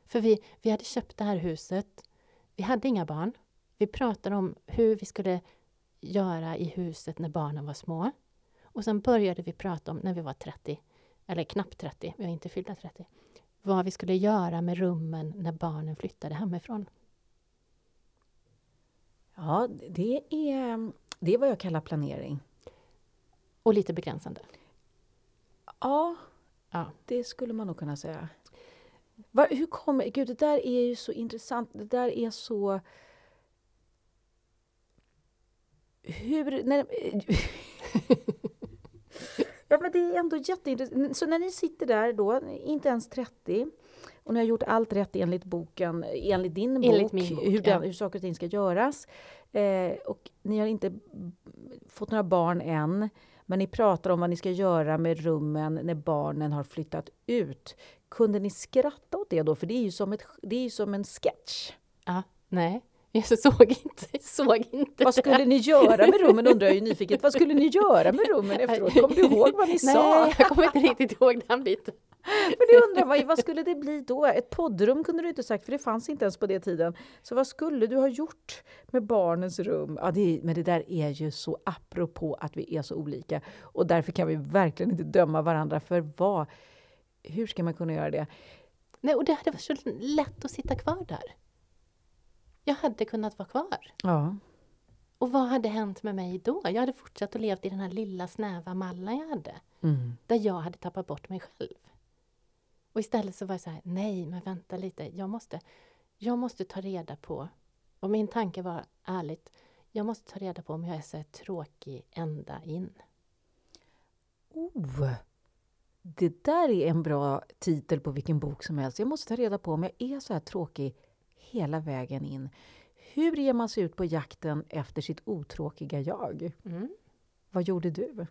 För vi, vi hade köpt det här huset. Vi hade inga barn. Vi pratade om hur vi skulle göra i huset när barnen var små. Och sen började vi prata om, när vi var 30, eller knappt 30, vi har inte fyllda 30, vad vi skulle göra med rummen när barnen flyttade hemifrån. Ja, det är, det är vad jag kallar planering. Och lite begränsande. Ja, ja. det skulle man nog kunna säga. Var, hur kommer... Gud, det där är ju så intressant. Det där är så... Hur... När, *laughs* ja, men det är ändå jätteintressant. Så när ni sitter där då, inte ens 30, och ni har gjort allt rätt enligt boken, enligt din enligt bok, bok hur, den, hur saker och ting ska göras. Eh, och ni har inte fått några barn än. Men ni pratar om vad ni ska göra med rummen när barnen har flyttat ut. Kunde ni skratta åt det då? För det är ju som, ett, det är ju som en sketch. Ja, nej. Jag såg inte, såg inte Vad skulle det. ni göra med rummen undrar jag ju nyfiket. Vad skulle ni göra med rummen efteråt? Kommer du ihåg vad ni nej, sa? Nej, jag kommer inte riktigt ihåg den biten. Men jag undrar, vad, vad skulle det bli då? Ett poddrum kunde du inte sagt, för det fanns inte ens på den tiden. Så vad skulle du ha gjort med barnens rum? Ja, det, men det där är ju så apropå att vi är så olika. Och därför kan vi verkligen inte döma varandra för vad. Hur ska man kunna göra det? Nej, och det hade varit så lätt att sitta kvar där. Jag hade kunnat vara kvar. Ja. Och vad hade hänt med mig då? Jag hade fortsatt att leva i den här lilla snäva mallen jag hade. Mm. Där jag hade tappat bort mig själv. Och istället så var jag så här, nej men vänta lite, jag måste, jag måste ta reda på, och min tanke var ärligt, jag måste ta reda på om jag är så här tråkig ända in. Oh! Det där är en bra titel på vilken bok som helst. Jag måste ta reda på om jag är så här tråkig hela vägen in. Hur ger man sig ut på jakten efter sitt otråkiga jag? Mm. Vad gjorde du?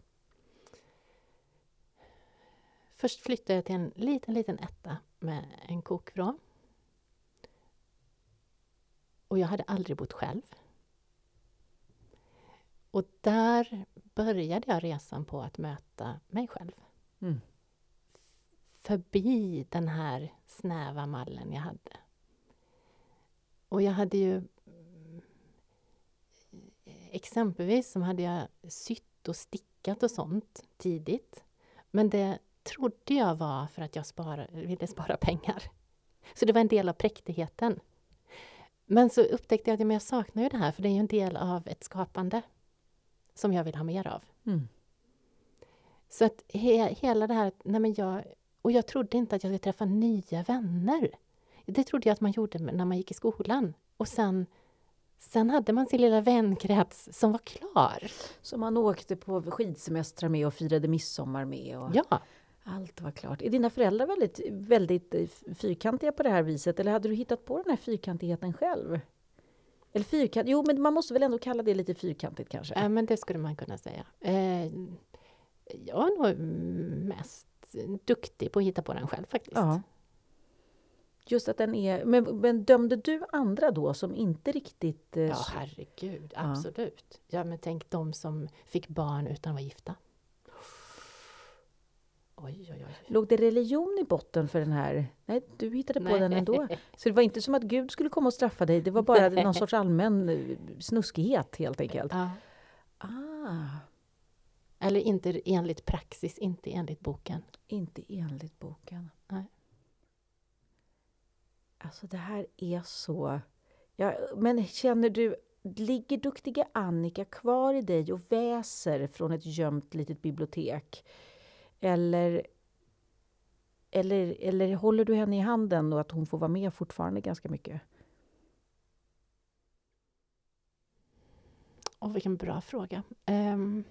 Först flyttade jag till en liten, liten etta med en kokvrå. Och jag hade aldrig bott själv. Och där började jag resan på att möta mig själv. Mm. Förbi den här snäva mallen jag hade. Och jag hade ju... Exempelvis så hade jag sytt och stickat och sånt tidigt. Men det trodde jag var för att jag spara, ville spara pengar. Så det var en del av präktigheten. Men så upptäckte jag att jag saknar ju det här, för det är ju en del av ett skapande som jag vill ha mer av. Mm. Så att he, hela det här... Nej men jag, och jag trodde inte att jag skulle träffa nya vänner. Det trodde jag att man gjorde när man gick i skolan. Och sen, sen hade man sin lilla vänkrets som var klar. Som man åkte på skidsemestrar med och firade midsommar med. Och Ja. Allt var klart. Är dina föräldrar väldigt, väldigt eh, fyrkantiga på det här viset? Eller hade du hittat på den här fyrkantigheten själv? Eller fyrkant, jo, men man måste väl ändå kalla det lite fyrkantigt kanske? Ja, men det skulle man kunna säga. Eh, jag är nog mest duktig på att hitta på den själv faktiskt. Ja. Just att den är... Men, men dömde du andra då som inte riktigt... eh, Ja, herregud. Ja. Absolut. Ja, men tänk de som fick barn utan att vara gifta. Oj, oj, oj. Låg det religion i botten för den här? Nej, du hittade på Nej. den ändå. *laughs* Så det var inte som att Gud skulle komma och straffa dig, det var bara Nej. någon sorts allmän eh, snuskighet helt enkelt. Ja. Ah, Eller inte enligt praxis, inte enligt boken. inte enligt boken. Nej. Alltså det här är så... Ja, men känner du, ligger duktiga Annika kvar i dig och väser från ett gömt litet bibliotek? Eller, eller, eller håller du henne i handen och att hon får vara med fortfarande ganska mycket? Åh, vilken bra fråga. Um...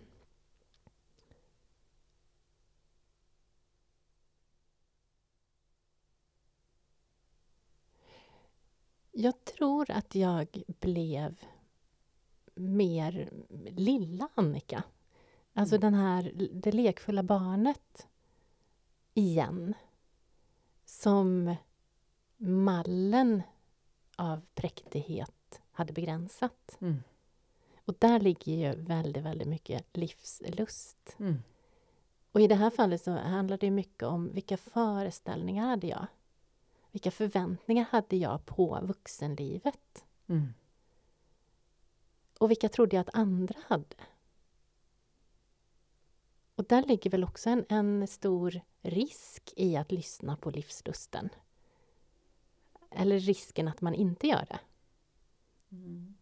Jag tror att jag blev mer lilla Annika. Alltså Mm. den här, det lekfulla barnet igen. Som mallen av präktighet hade begränsat. Mm. Och där ligger ju väldigt, väldigt mycket livslust. Mm. Och i det här fallet så handlar det mycket om vilka föreställningar hade jag? Vilka förväntningar hade jag på vuxenlivet? Mm. Och vilka trodde jag att andra hade? Och där ligger väl också en, en stor risk i att lyssna på livslusten. Eller risken att man inte gör det. Mm.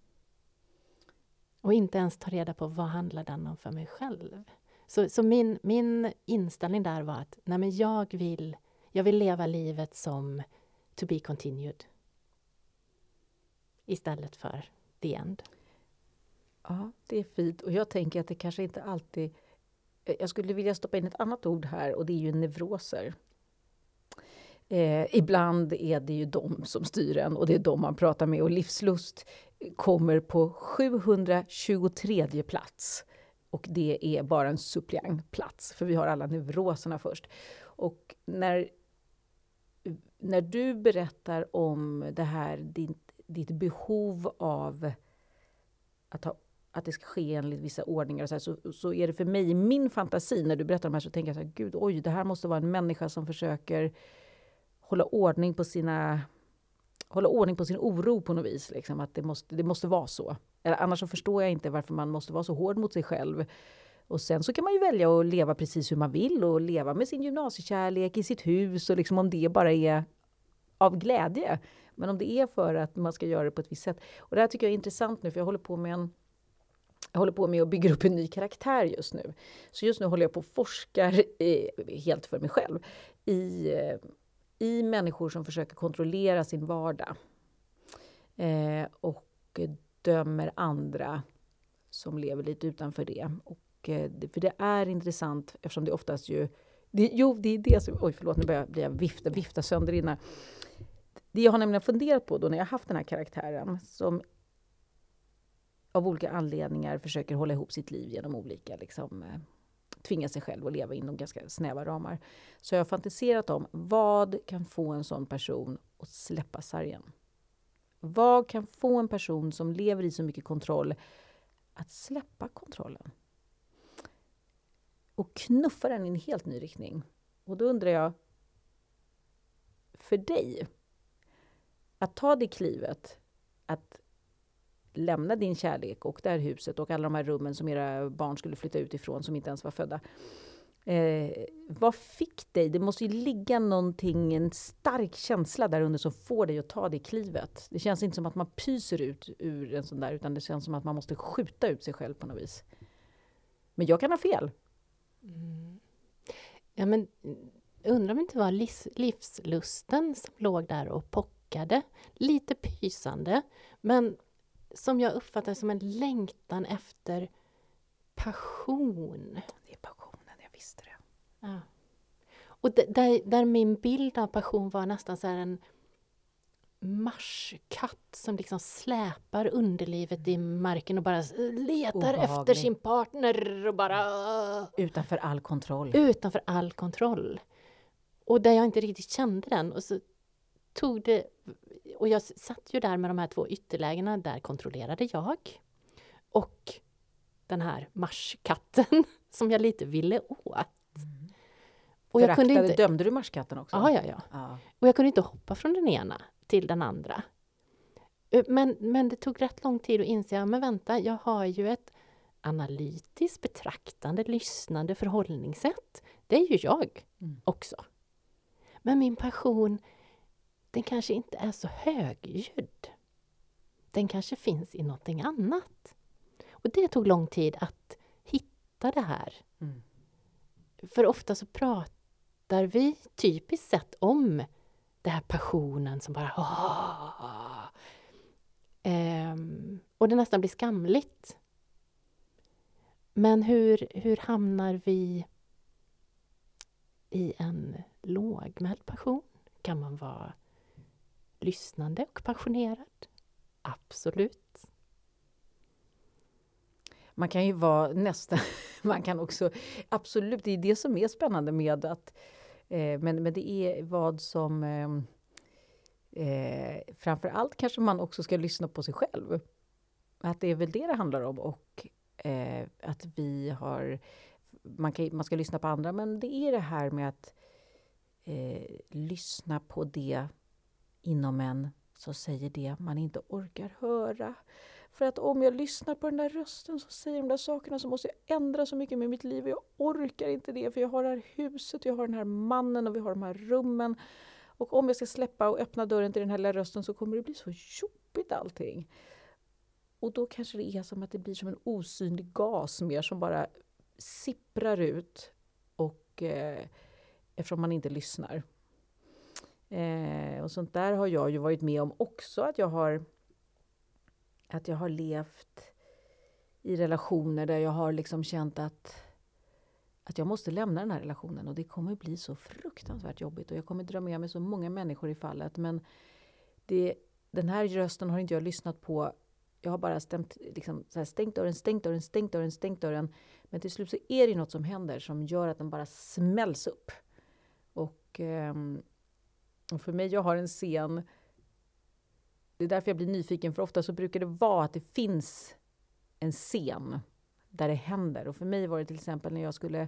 Och inte ens ta reda på vad handlar den om för mig själv. Så, så min, min inställning där var att nej men jag, vill, jag vill leva livet som to be continued. Istället för the end. Ja, det är fint. Och jag tänker att det kanske inte alltid... Eh, jag skulle vilja stoppa in ett annat ord här och det är ju neuroser. Eh, ibland är det ju de som styr en och det är de man pratar med och livslust kommer på 723 plats. Och det är bara en suppleantplats, för vi har alla neuroserna först. Och när, när du berättar om det här, ditt, ditt behov av att, ha, att det ska ske enligt vissa ordningar så, här, så, så är det för mig, i min fantasi, när du berättar om det här så tänker jag så här, gud, oj, det här måste vara en människa som försöker hålla ordning på sina hålla ordning på sin oro på något vis. Liksom, att det måste, det måste vara så. Eller, annars så förstår jag inte varför man måste vara så hård mot sig själv. Och sen så kan man ju välja att leva precis hur man vill och leva med sin gymnasiekärlek i sitt hus och liksom om det bara är av glädje. Men om det är för att man ska göra det på ett visst sätt. Och det här tycker jag är intressant nu för jag håller på med en jag håller på med att bygga upp en ny karaktär just nu. Så just nu håller jag på och forskar eh, helt för mig själv i, eh, i människor som försöker kontrollera sin vardag. Eh, och dömer andra som lever lite utanför det. Och, det- Eh, för det är intressant eftersom det oftast ju... Det, jo, det är det som... Oj, förlåt, nu börjar jag, blir jag vifta, vifta sönder innan. Det jag har nämligen funderat på då när jag haft den här karaktären som av olika anledningar försöker hålla ihop sitt liv genom olika liksom, eh, tvinga sig själv att leva inom ganska snäva ramar. Så jag har fantiserat om vad kan få en sån person att släppa sargen? Vad kan få en person som lever i så mycket kontroll att släppa kontrollen? Och knuffar den i en helt ny riktning. Och då undrar jag, för dig, att ta det klivet, att lämna din kärlek och det här huset och alla de här rummen som era barn skulle flytta ut ifrån som inte ens var födda. Eh, vad fick dig? Det måste ju ligga någonting, en stark känsla där under som får dig att ta det klivet. Det känns inte som att man pyser ut ur en sån där, utan det känns som att man måste skjuta ut sig själv på något vis. Men jag kan ha fel. Mm. Ja, men undrar om det inte var livs, livslusten som låg där och pockade. Lite pysande, men som jag uppfattar som en längtan efter passion. Det är passionen, jag visste det. Ja. Och där, där min bild av passion var nästan så en marskatt som liksom släpar underlivet i marken och bara letar Obehaglig. efter sin partner och bara... Utanför all kontroll. Utanför all kontroll. Och där jag inte riktigt kände den. Och så tog det... Och jag satt ju där med de här två ytterlägena, där kontrollerade jag. Och den här marskatten *laughs* som jag lite ville åt. Mm. Och jag kunde inte... dömde du marskatten också? Ja, ja, ja, ja. Och jag kunde inte hoppa från den ena till den andra. Men, men det tog rätt lång tid att inse, men vänta, jag har ju ett analytiskt, betraktande, lyssnande förhållningssätt. Det är ju jag mm. också. Men min passion, den kanske inte är så högljudd. Den kanske finns i någonting annat. Och det tog lång tid att hitta det här. Mm. För ofta så pratar vi typiskt sett om den här passionen som bara... Ehm, och det nästan blir skamligt. Men hur, hur hamnar vi i en lågmäld passion? Kan man vara lyssnande och passionerad? Absolut. Man kan ju vara nästan... *laughs* Man kan också... Absolut, det är det som är spännande med att... Eh, men, men det är vad som... Ehm, eh, eh, framför allt kanske man också ska lyssna på sig själv. Att det är väl det det handlar om. Och eh, att vi har... Man, kan, man ska lyssna på andra, men det är det här med att eh, lyssna på det inom en som säger det man inte orkar höra. För att om jag lyssnar på den där rösten som säger de där sakerna så måste jag ändra så mycket med mitt liv och jag orkar inte det för jag har det här huset, jag har den här mannen och vi har de här rummen. Och om jag ska släppa och öppna dörren till den här lilla rösten så kommer det bli så jobbigt allting. Och då kanske det är som att det blir som en osynlig gas mer som bara sipprar ut och eh, eftersom man inte lyssnar. Eh, och sånt där har jag ju varit med om också att jag har att jag har levt i relationer där jag har liksom känt att, att jag måste lämna den här relationen och det kommer bli så fruktansvärt jobbigt och jag kommer dra med mig så många människor i fallet. Men det, den här rösten har inte jag lyssnat på. Jag har bara stämt, liksom, så här, stängt dörren, stängt dörren, stängt dörren, stängt dörren. Men till slut så är det något som händer som gör att den bara smälls upp. Och, ehm, och för mig, jag har en scen det är därför jag blir nyfiken, för ofta så brukar det vara att det finns en scen där det händer. Och för mig var det till exempel när jag skulle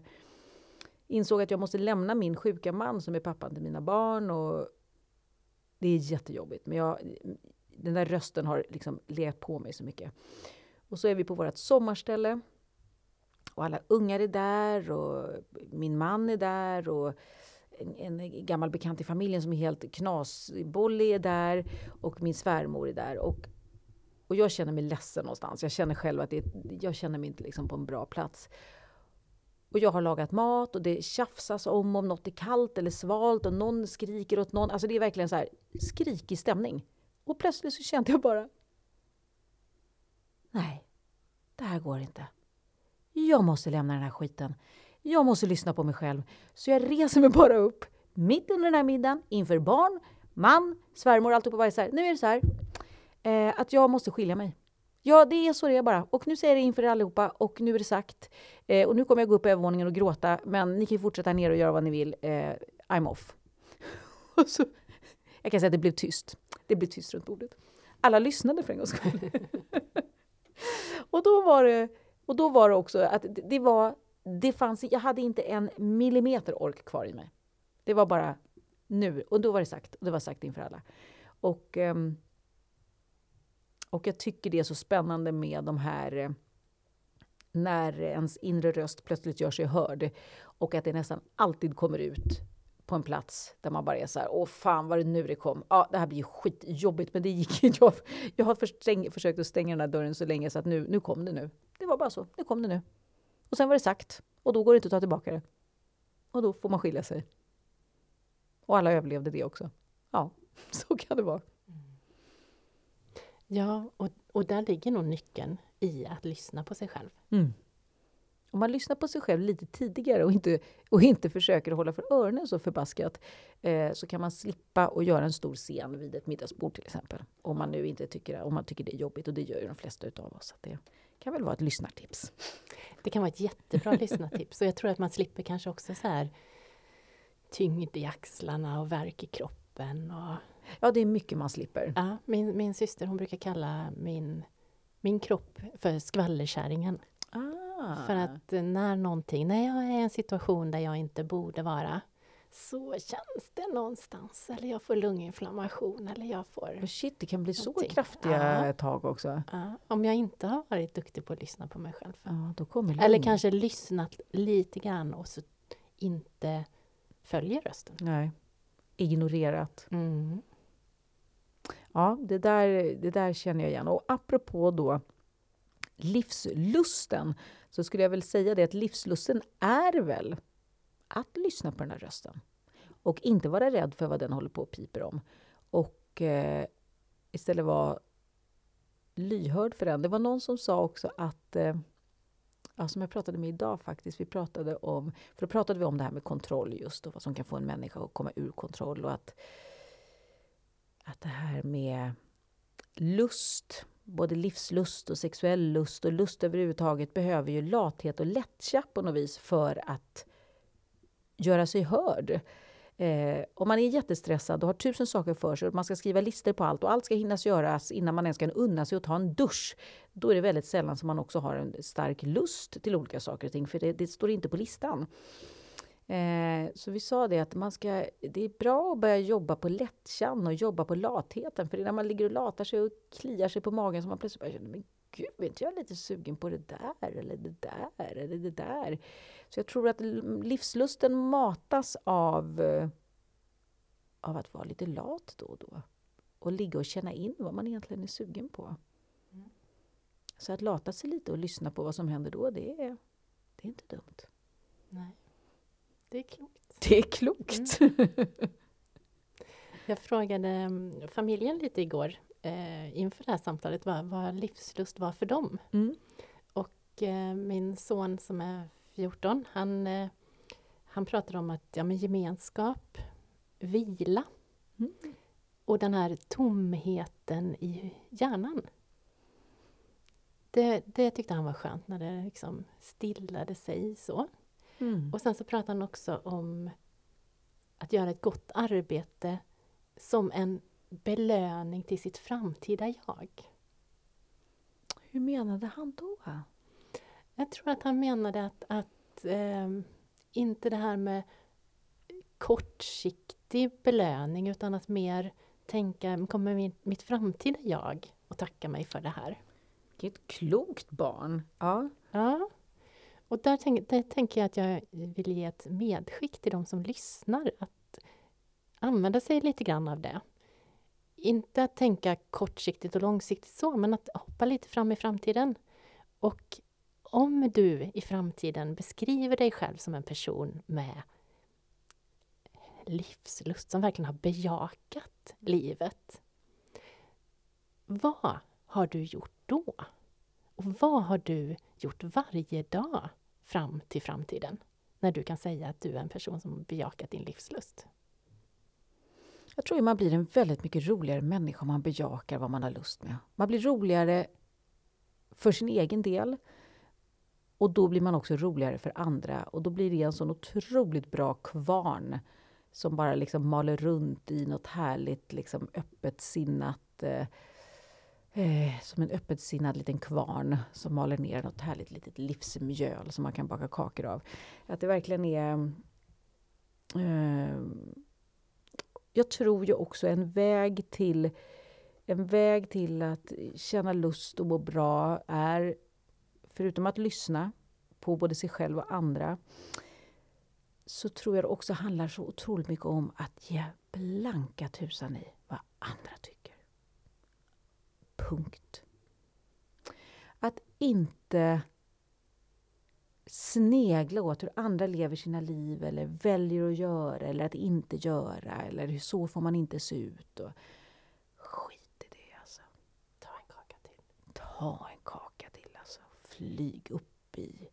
insåg att jag måste lämna min sjuka man som är pappan till mina barn. Och det är jättejobbigt, men jag, den där rösten har liksom legat på mig så mycket. Och så är vi på vårt sommarställe. Och alla ungar är där och min man är där. och en, en, gammal bekant i familjen som är helt knasbollig är där och min svärmor är där. Och, och jag känner mig ledsen någonstans. Jag känner själv att det, jag känner mig inte liksom på en bra plats. Och jag har lagat mat och det tjafsas om om något är kallt eller svalt och någon skriker åt någon. Alltså det är verkligen så här skrikig stämning. Och plötsligt så kände jag bara Nej, det här går inte. Jag måste lämna den här skiten. Jag måste lyssna på mig själv. Så jag reser mig bara upp mitt under den här middagen inför barn, man, svärmor, alltihopa. Bara så här, nu är det så här eh, att jag måste skilja mig. Ja, det är så det är bara. Och nu säger jag det inför er allihopa och nu är det sagt. Eh, och nu kommer jag gå upp på övervåningen och gråta, men ni kan ju fortsätta ner och göra vad ni vill. Eh, I'm off. *laughs* och så, jag kan säga att det blev tyst. Det blev tyst runt bordet. Alla lyssnade för en gångs skull. *laughs* och, då var det, och då var det också att det, det var det fanns, jag hade inte en millimeter ork kvar i mig. Det var bara nu, och då var det sagt. Och det var sagt inför alla. Och, ehm, och jag tycker det är så spännande med de här eh, när ens inre röst plötsligt gör sig hörd och att det nästan alltid kommer ut på en plats där man bara är så här, åh fan var det nu det kom. Ja, det här blir ju skitjobbigt, men det gick inte. Jag, jag har försökt att stänga den här dörren så länge så att nu, nu kom det nu. Det var bara så, nu kom det nu. Och sen var det sagt och då går det inte att ta tillbaka det. Och då får man skilja sig. Och alla överlevde det också. Ja, *laughs* så kan det vara. Ja, och, och där ligger nog nyckeln i att lyssna på sig själv. Mm. Om man lyssnar på sig själv lite tidigare och inte, och inte försöker hålla för öronen så förbaskat eh, så kan man slippa att göra en stor scen vid ett middagsbord till exempel. Om man nu inte tycker, om man tycker det är jobbigt och det gör ju de flesta utav oss. det kan väl vara ett lyssnartips. Det kan vara ett jättebra *laughs* lyssnartips och jag tror att man slipper kanske också så här tyngd i axlarna och värk i kroppen. Och... Ja, det är mycket man slipper. Ja, min, min syster hon brukar kalla min, min kropp för skvallerkärringen. Ah. För att när någonting, när jag är i en situation där jag inte borde vara så känns det någonstans. Eller jag får lunginflammation eller jag får... Shit, det kan bli någonting. så kraftiga ja. tag också. Ja. Om jag inte har varit duktig på att lyssna på mig själv. Ja, då kommer eller kanske lyssnat lite grann och så inte följer rösten. Nej. Ignorerat. Mm. Ja, det där, det där känner jag igen. Och apropå då livslusten så skulle jag väl säga det att livslusten är väl att lyssna på den här rösten. Och inte vara rädd för vad den håller på och piper om. Och eh, istället vara lyhörd för den. Det var någon som sa också att eh, ja, som jag pratade med idag faktiskt. Vi pratade om, för då pratade vi om det här med kontroll just och vad som kan få en människa att komma ur kontroll och att, att det här med lust, både livslust och sexuell lust och lust överhuvudtaget behöver ju lathet och lättja på något vis för att göra sig hörd. Eh, om man är jättestressad och har tusen saker för sig och man ska skriva listor på allt och allt ska hinnas göras innan man ens kan unna sig att ta en dusch. Då är det väldigt sällan som man också har en stark lust till olika saker och ting, för det, det står inte på listan. Eh, så vi sa det att man ska, det är bra att börja jobba på lättjan och jobba på latheten. För det är när man ligger och latar sig och kliar sig på magen som man plötsligt bara känner men gud, är inte jag lite sugen på det där eller det där eller det där. Så jag tror att livslusten matas av, eh, av att vara lite lat då och då. Och ligga och känna in vad man egentligen är sugen på. Mm. Så att lata sig lite och lyssna på vad som händer då, det är, det är inte dumt. Nej. Det är klokt. Det är klokt! Mm. Jag frågade mm, familjen lite igår eh, inför det här samtalet vad, vad livslust var för dem. Mm. Och eh, min son som är 14, han, eh, han pratade om att ja, men gemenskap, vila mm. och den här tomheten i hjärnan. Det, det tyckte han var skönt när det liksom stillade sig så. Mm. Och sen så pratade han också om att göra ett gott arbete som en belöning till sitt framtida jag. Hur menade han då? Jag tror att han menade att, att eh, inte det här med kortsiktig belöning utan att mer tänka, kommer mitt, mitt framtida jag att tacka mig för det här? Vilket klokt barn! Ja. ja. Och där, tänk, där tänker jag att jag vill ge ett medskick till de som lyssnar. Att använda sig lite grann av det. Inte att tänka kortsiktigt och långsiktigt så, men att hoppa lite fram i framtiden. Och om du i framtiden beskriver dig själv som en person med livslust, som verkligen har bejakat livet. Vad har du gjort då? Och vad har du gjort varje dag fram till framtiden? När du kan säga att du är en person som bejakat din livslust. Jag tror att man blir en väldigt mycket roligare människa om man bejakar vad man har lust med. Man blir roligare för sin egen del. Och då blir man också roligare för andra. Och då blir det en sån otroligt bra kvarn som bara liksom maler runt i något härligt, liksom öppet sinnat eh, eh, som en öppetsinnad liten kvarn som maler ner något härligt litet livsmjöl som man kan baka kakor av. Att det verkligen är... Eh, jag tror ju också en väg till en väg till att känna lust och må bra är förutom att lyssna på både sig själv och andra så tror jag det också handlar så otroligt mycket om att ge blanka tusan i vad andra tycker. Punkt. Att inte snegla åt hur andra lever sina liv eller väljer att göra eller att inte göra eller hur så får man inte se ut. Och skit i det alltså. Ta en kaka till. Ta en kaka till alltså. Flyg upp i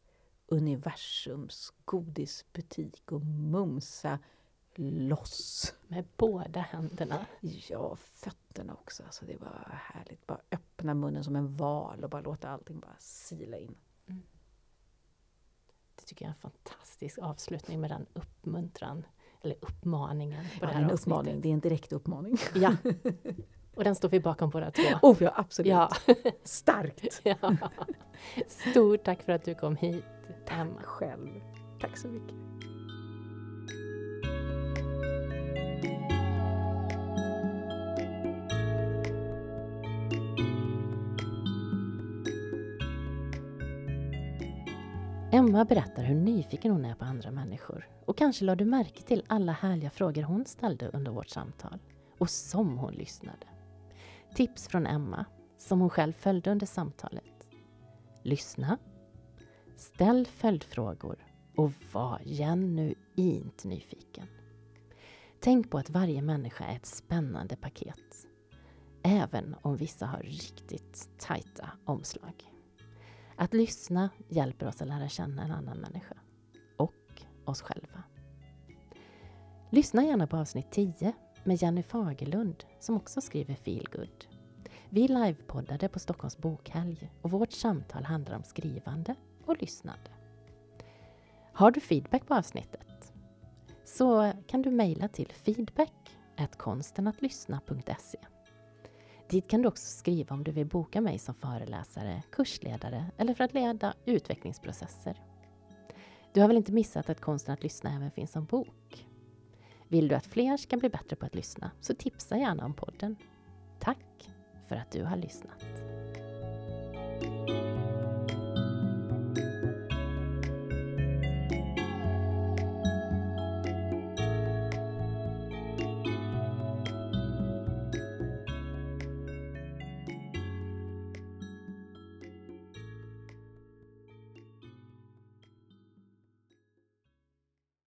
universums godisbutik och mumsa loss. Med båda händerna. Ja, fötterna också. Alltså det var härligt. Bara öppna munnen som en val och bara låta allting bara sila in. Tycker jag är en fantastisk avslutning med den uppmuntran, eller uppmaningen. På Ja, det det är här en avsnittet. uppmaning. Det är en direkt uppmaning. Ja. *laughs* Och den står vi bakom båda två. Oh, ja, absolut. Ja. *laughs* Starkt! *laughs* ja. Stort tack för att du kom hit, Emma. Själv. Tack så mycket. Emma berättar hur nyfiken hon är på andra människor. Och kanske lade du märke till alla härliga frågor hon ställde under vårt samtal. Och som hon lyssnade. Tips från Emma, som hon själv följde under samtalet. Lyssna. Ställ följdfrågor och var genuint nyfiken. Tänk på att varje människa är ett spännande paket. Även om vissa har riktigt tajta omslag. Att lyssna hjälper oss att lära känna en annan människa. Och oss själva. Lyssna gärna på avsnitt 10 med Jenny Fagerlund som också skriver Feel Good. Vi livepoddade på Stockholms bokhelg och vårt samtal handlar om skrivande och lyssnande. Har du feedback på avsnittet? Så kan du mejla till feedback konstenattlyssna.se Dit kan du också skriva om du vill boka mig som föreläsare, kursledare eller för att leda utvecklingsprocesser. Du har väl inte missat att Konsten att lyssna även finns som bok? Vill du att fler ska bli bättre på att lyssna så tipsa gärna om podden. Tack för att du har lyssnat.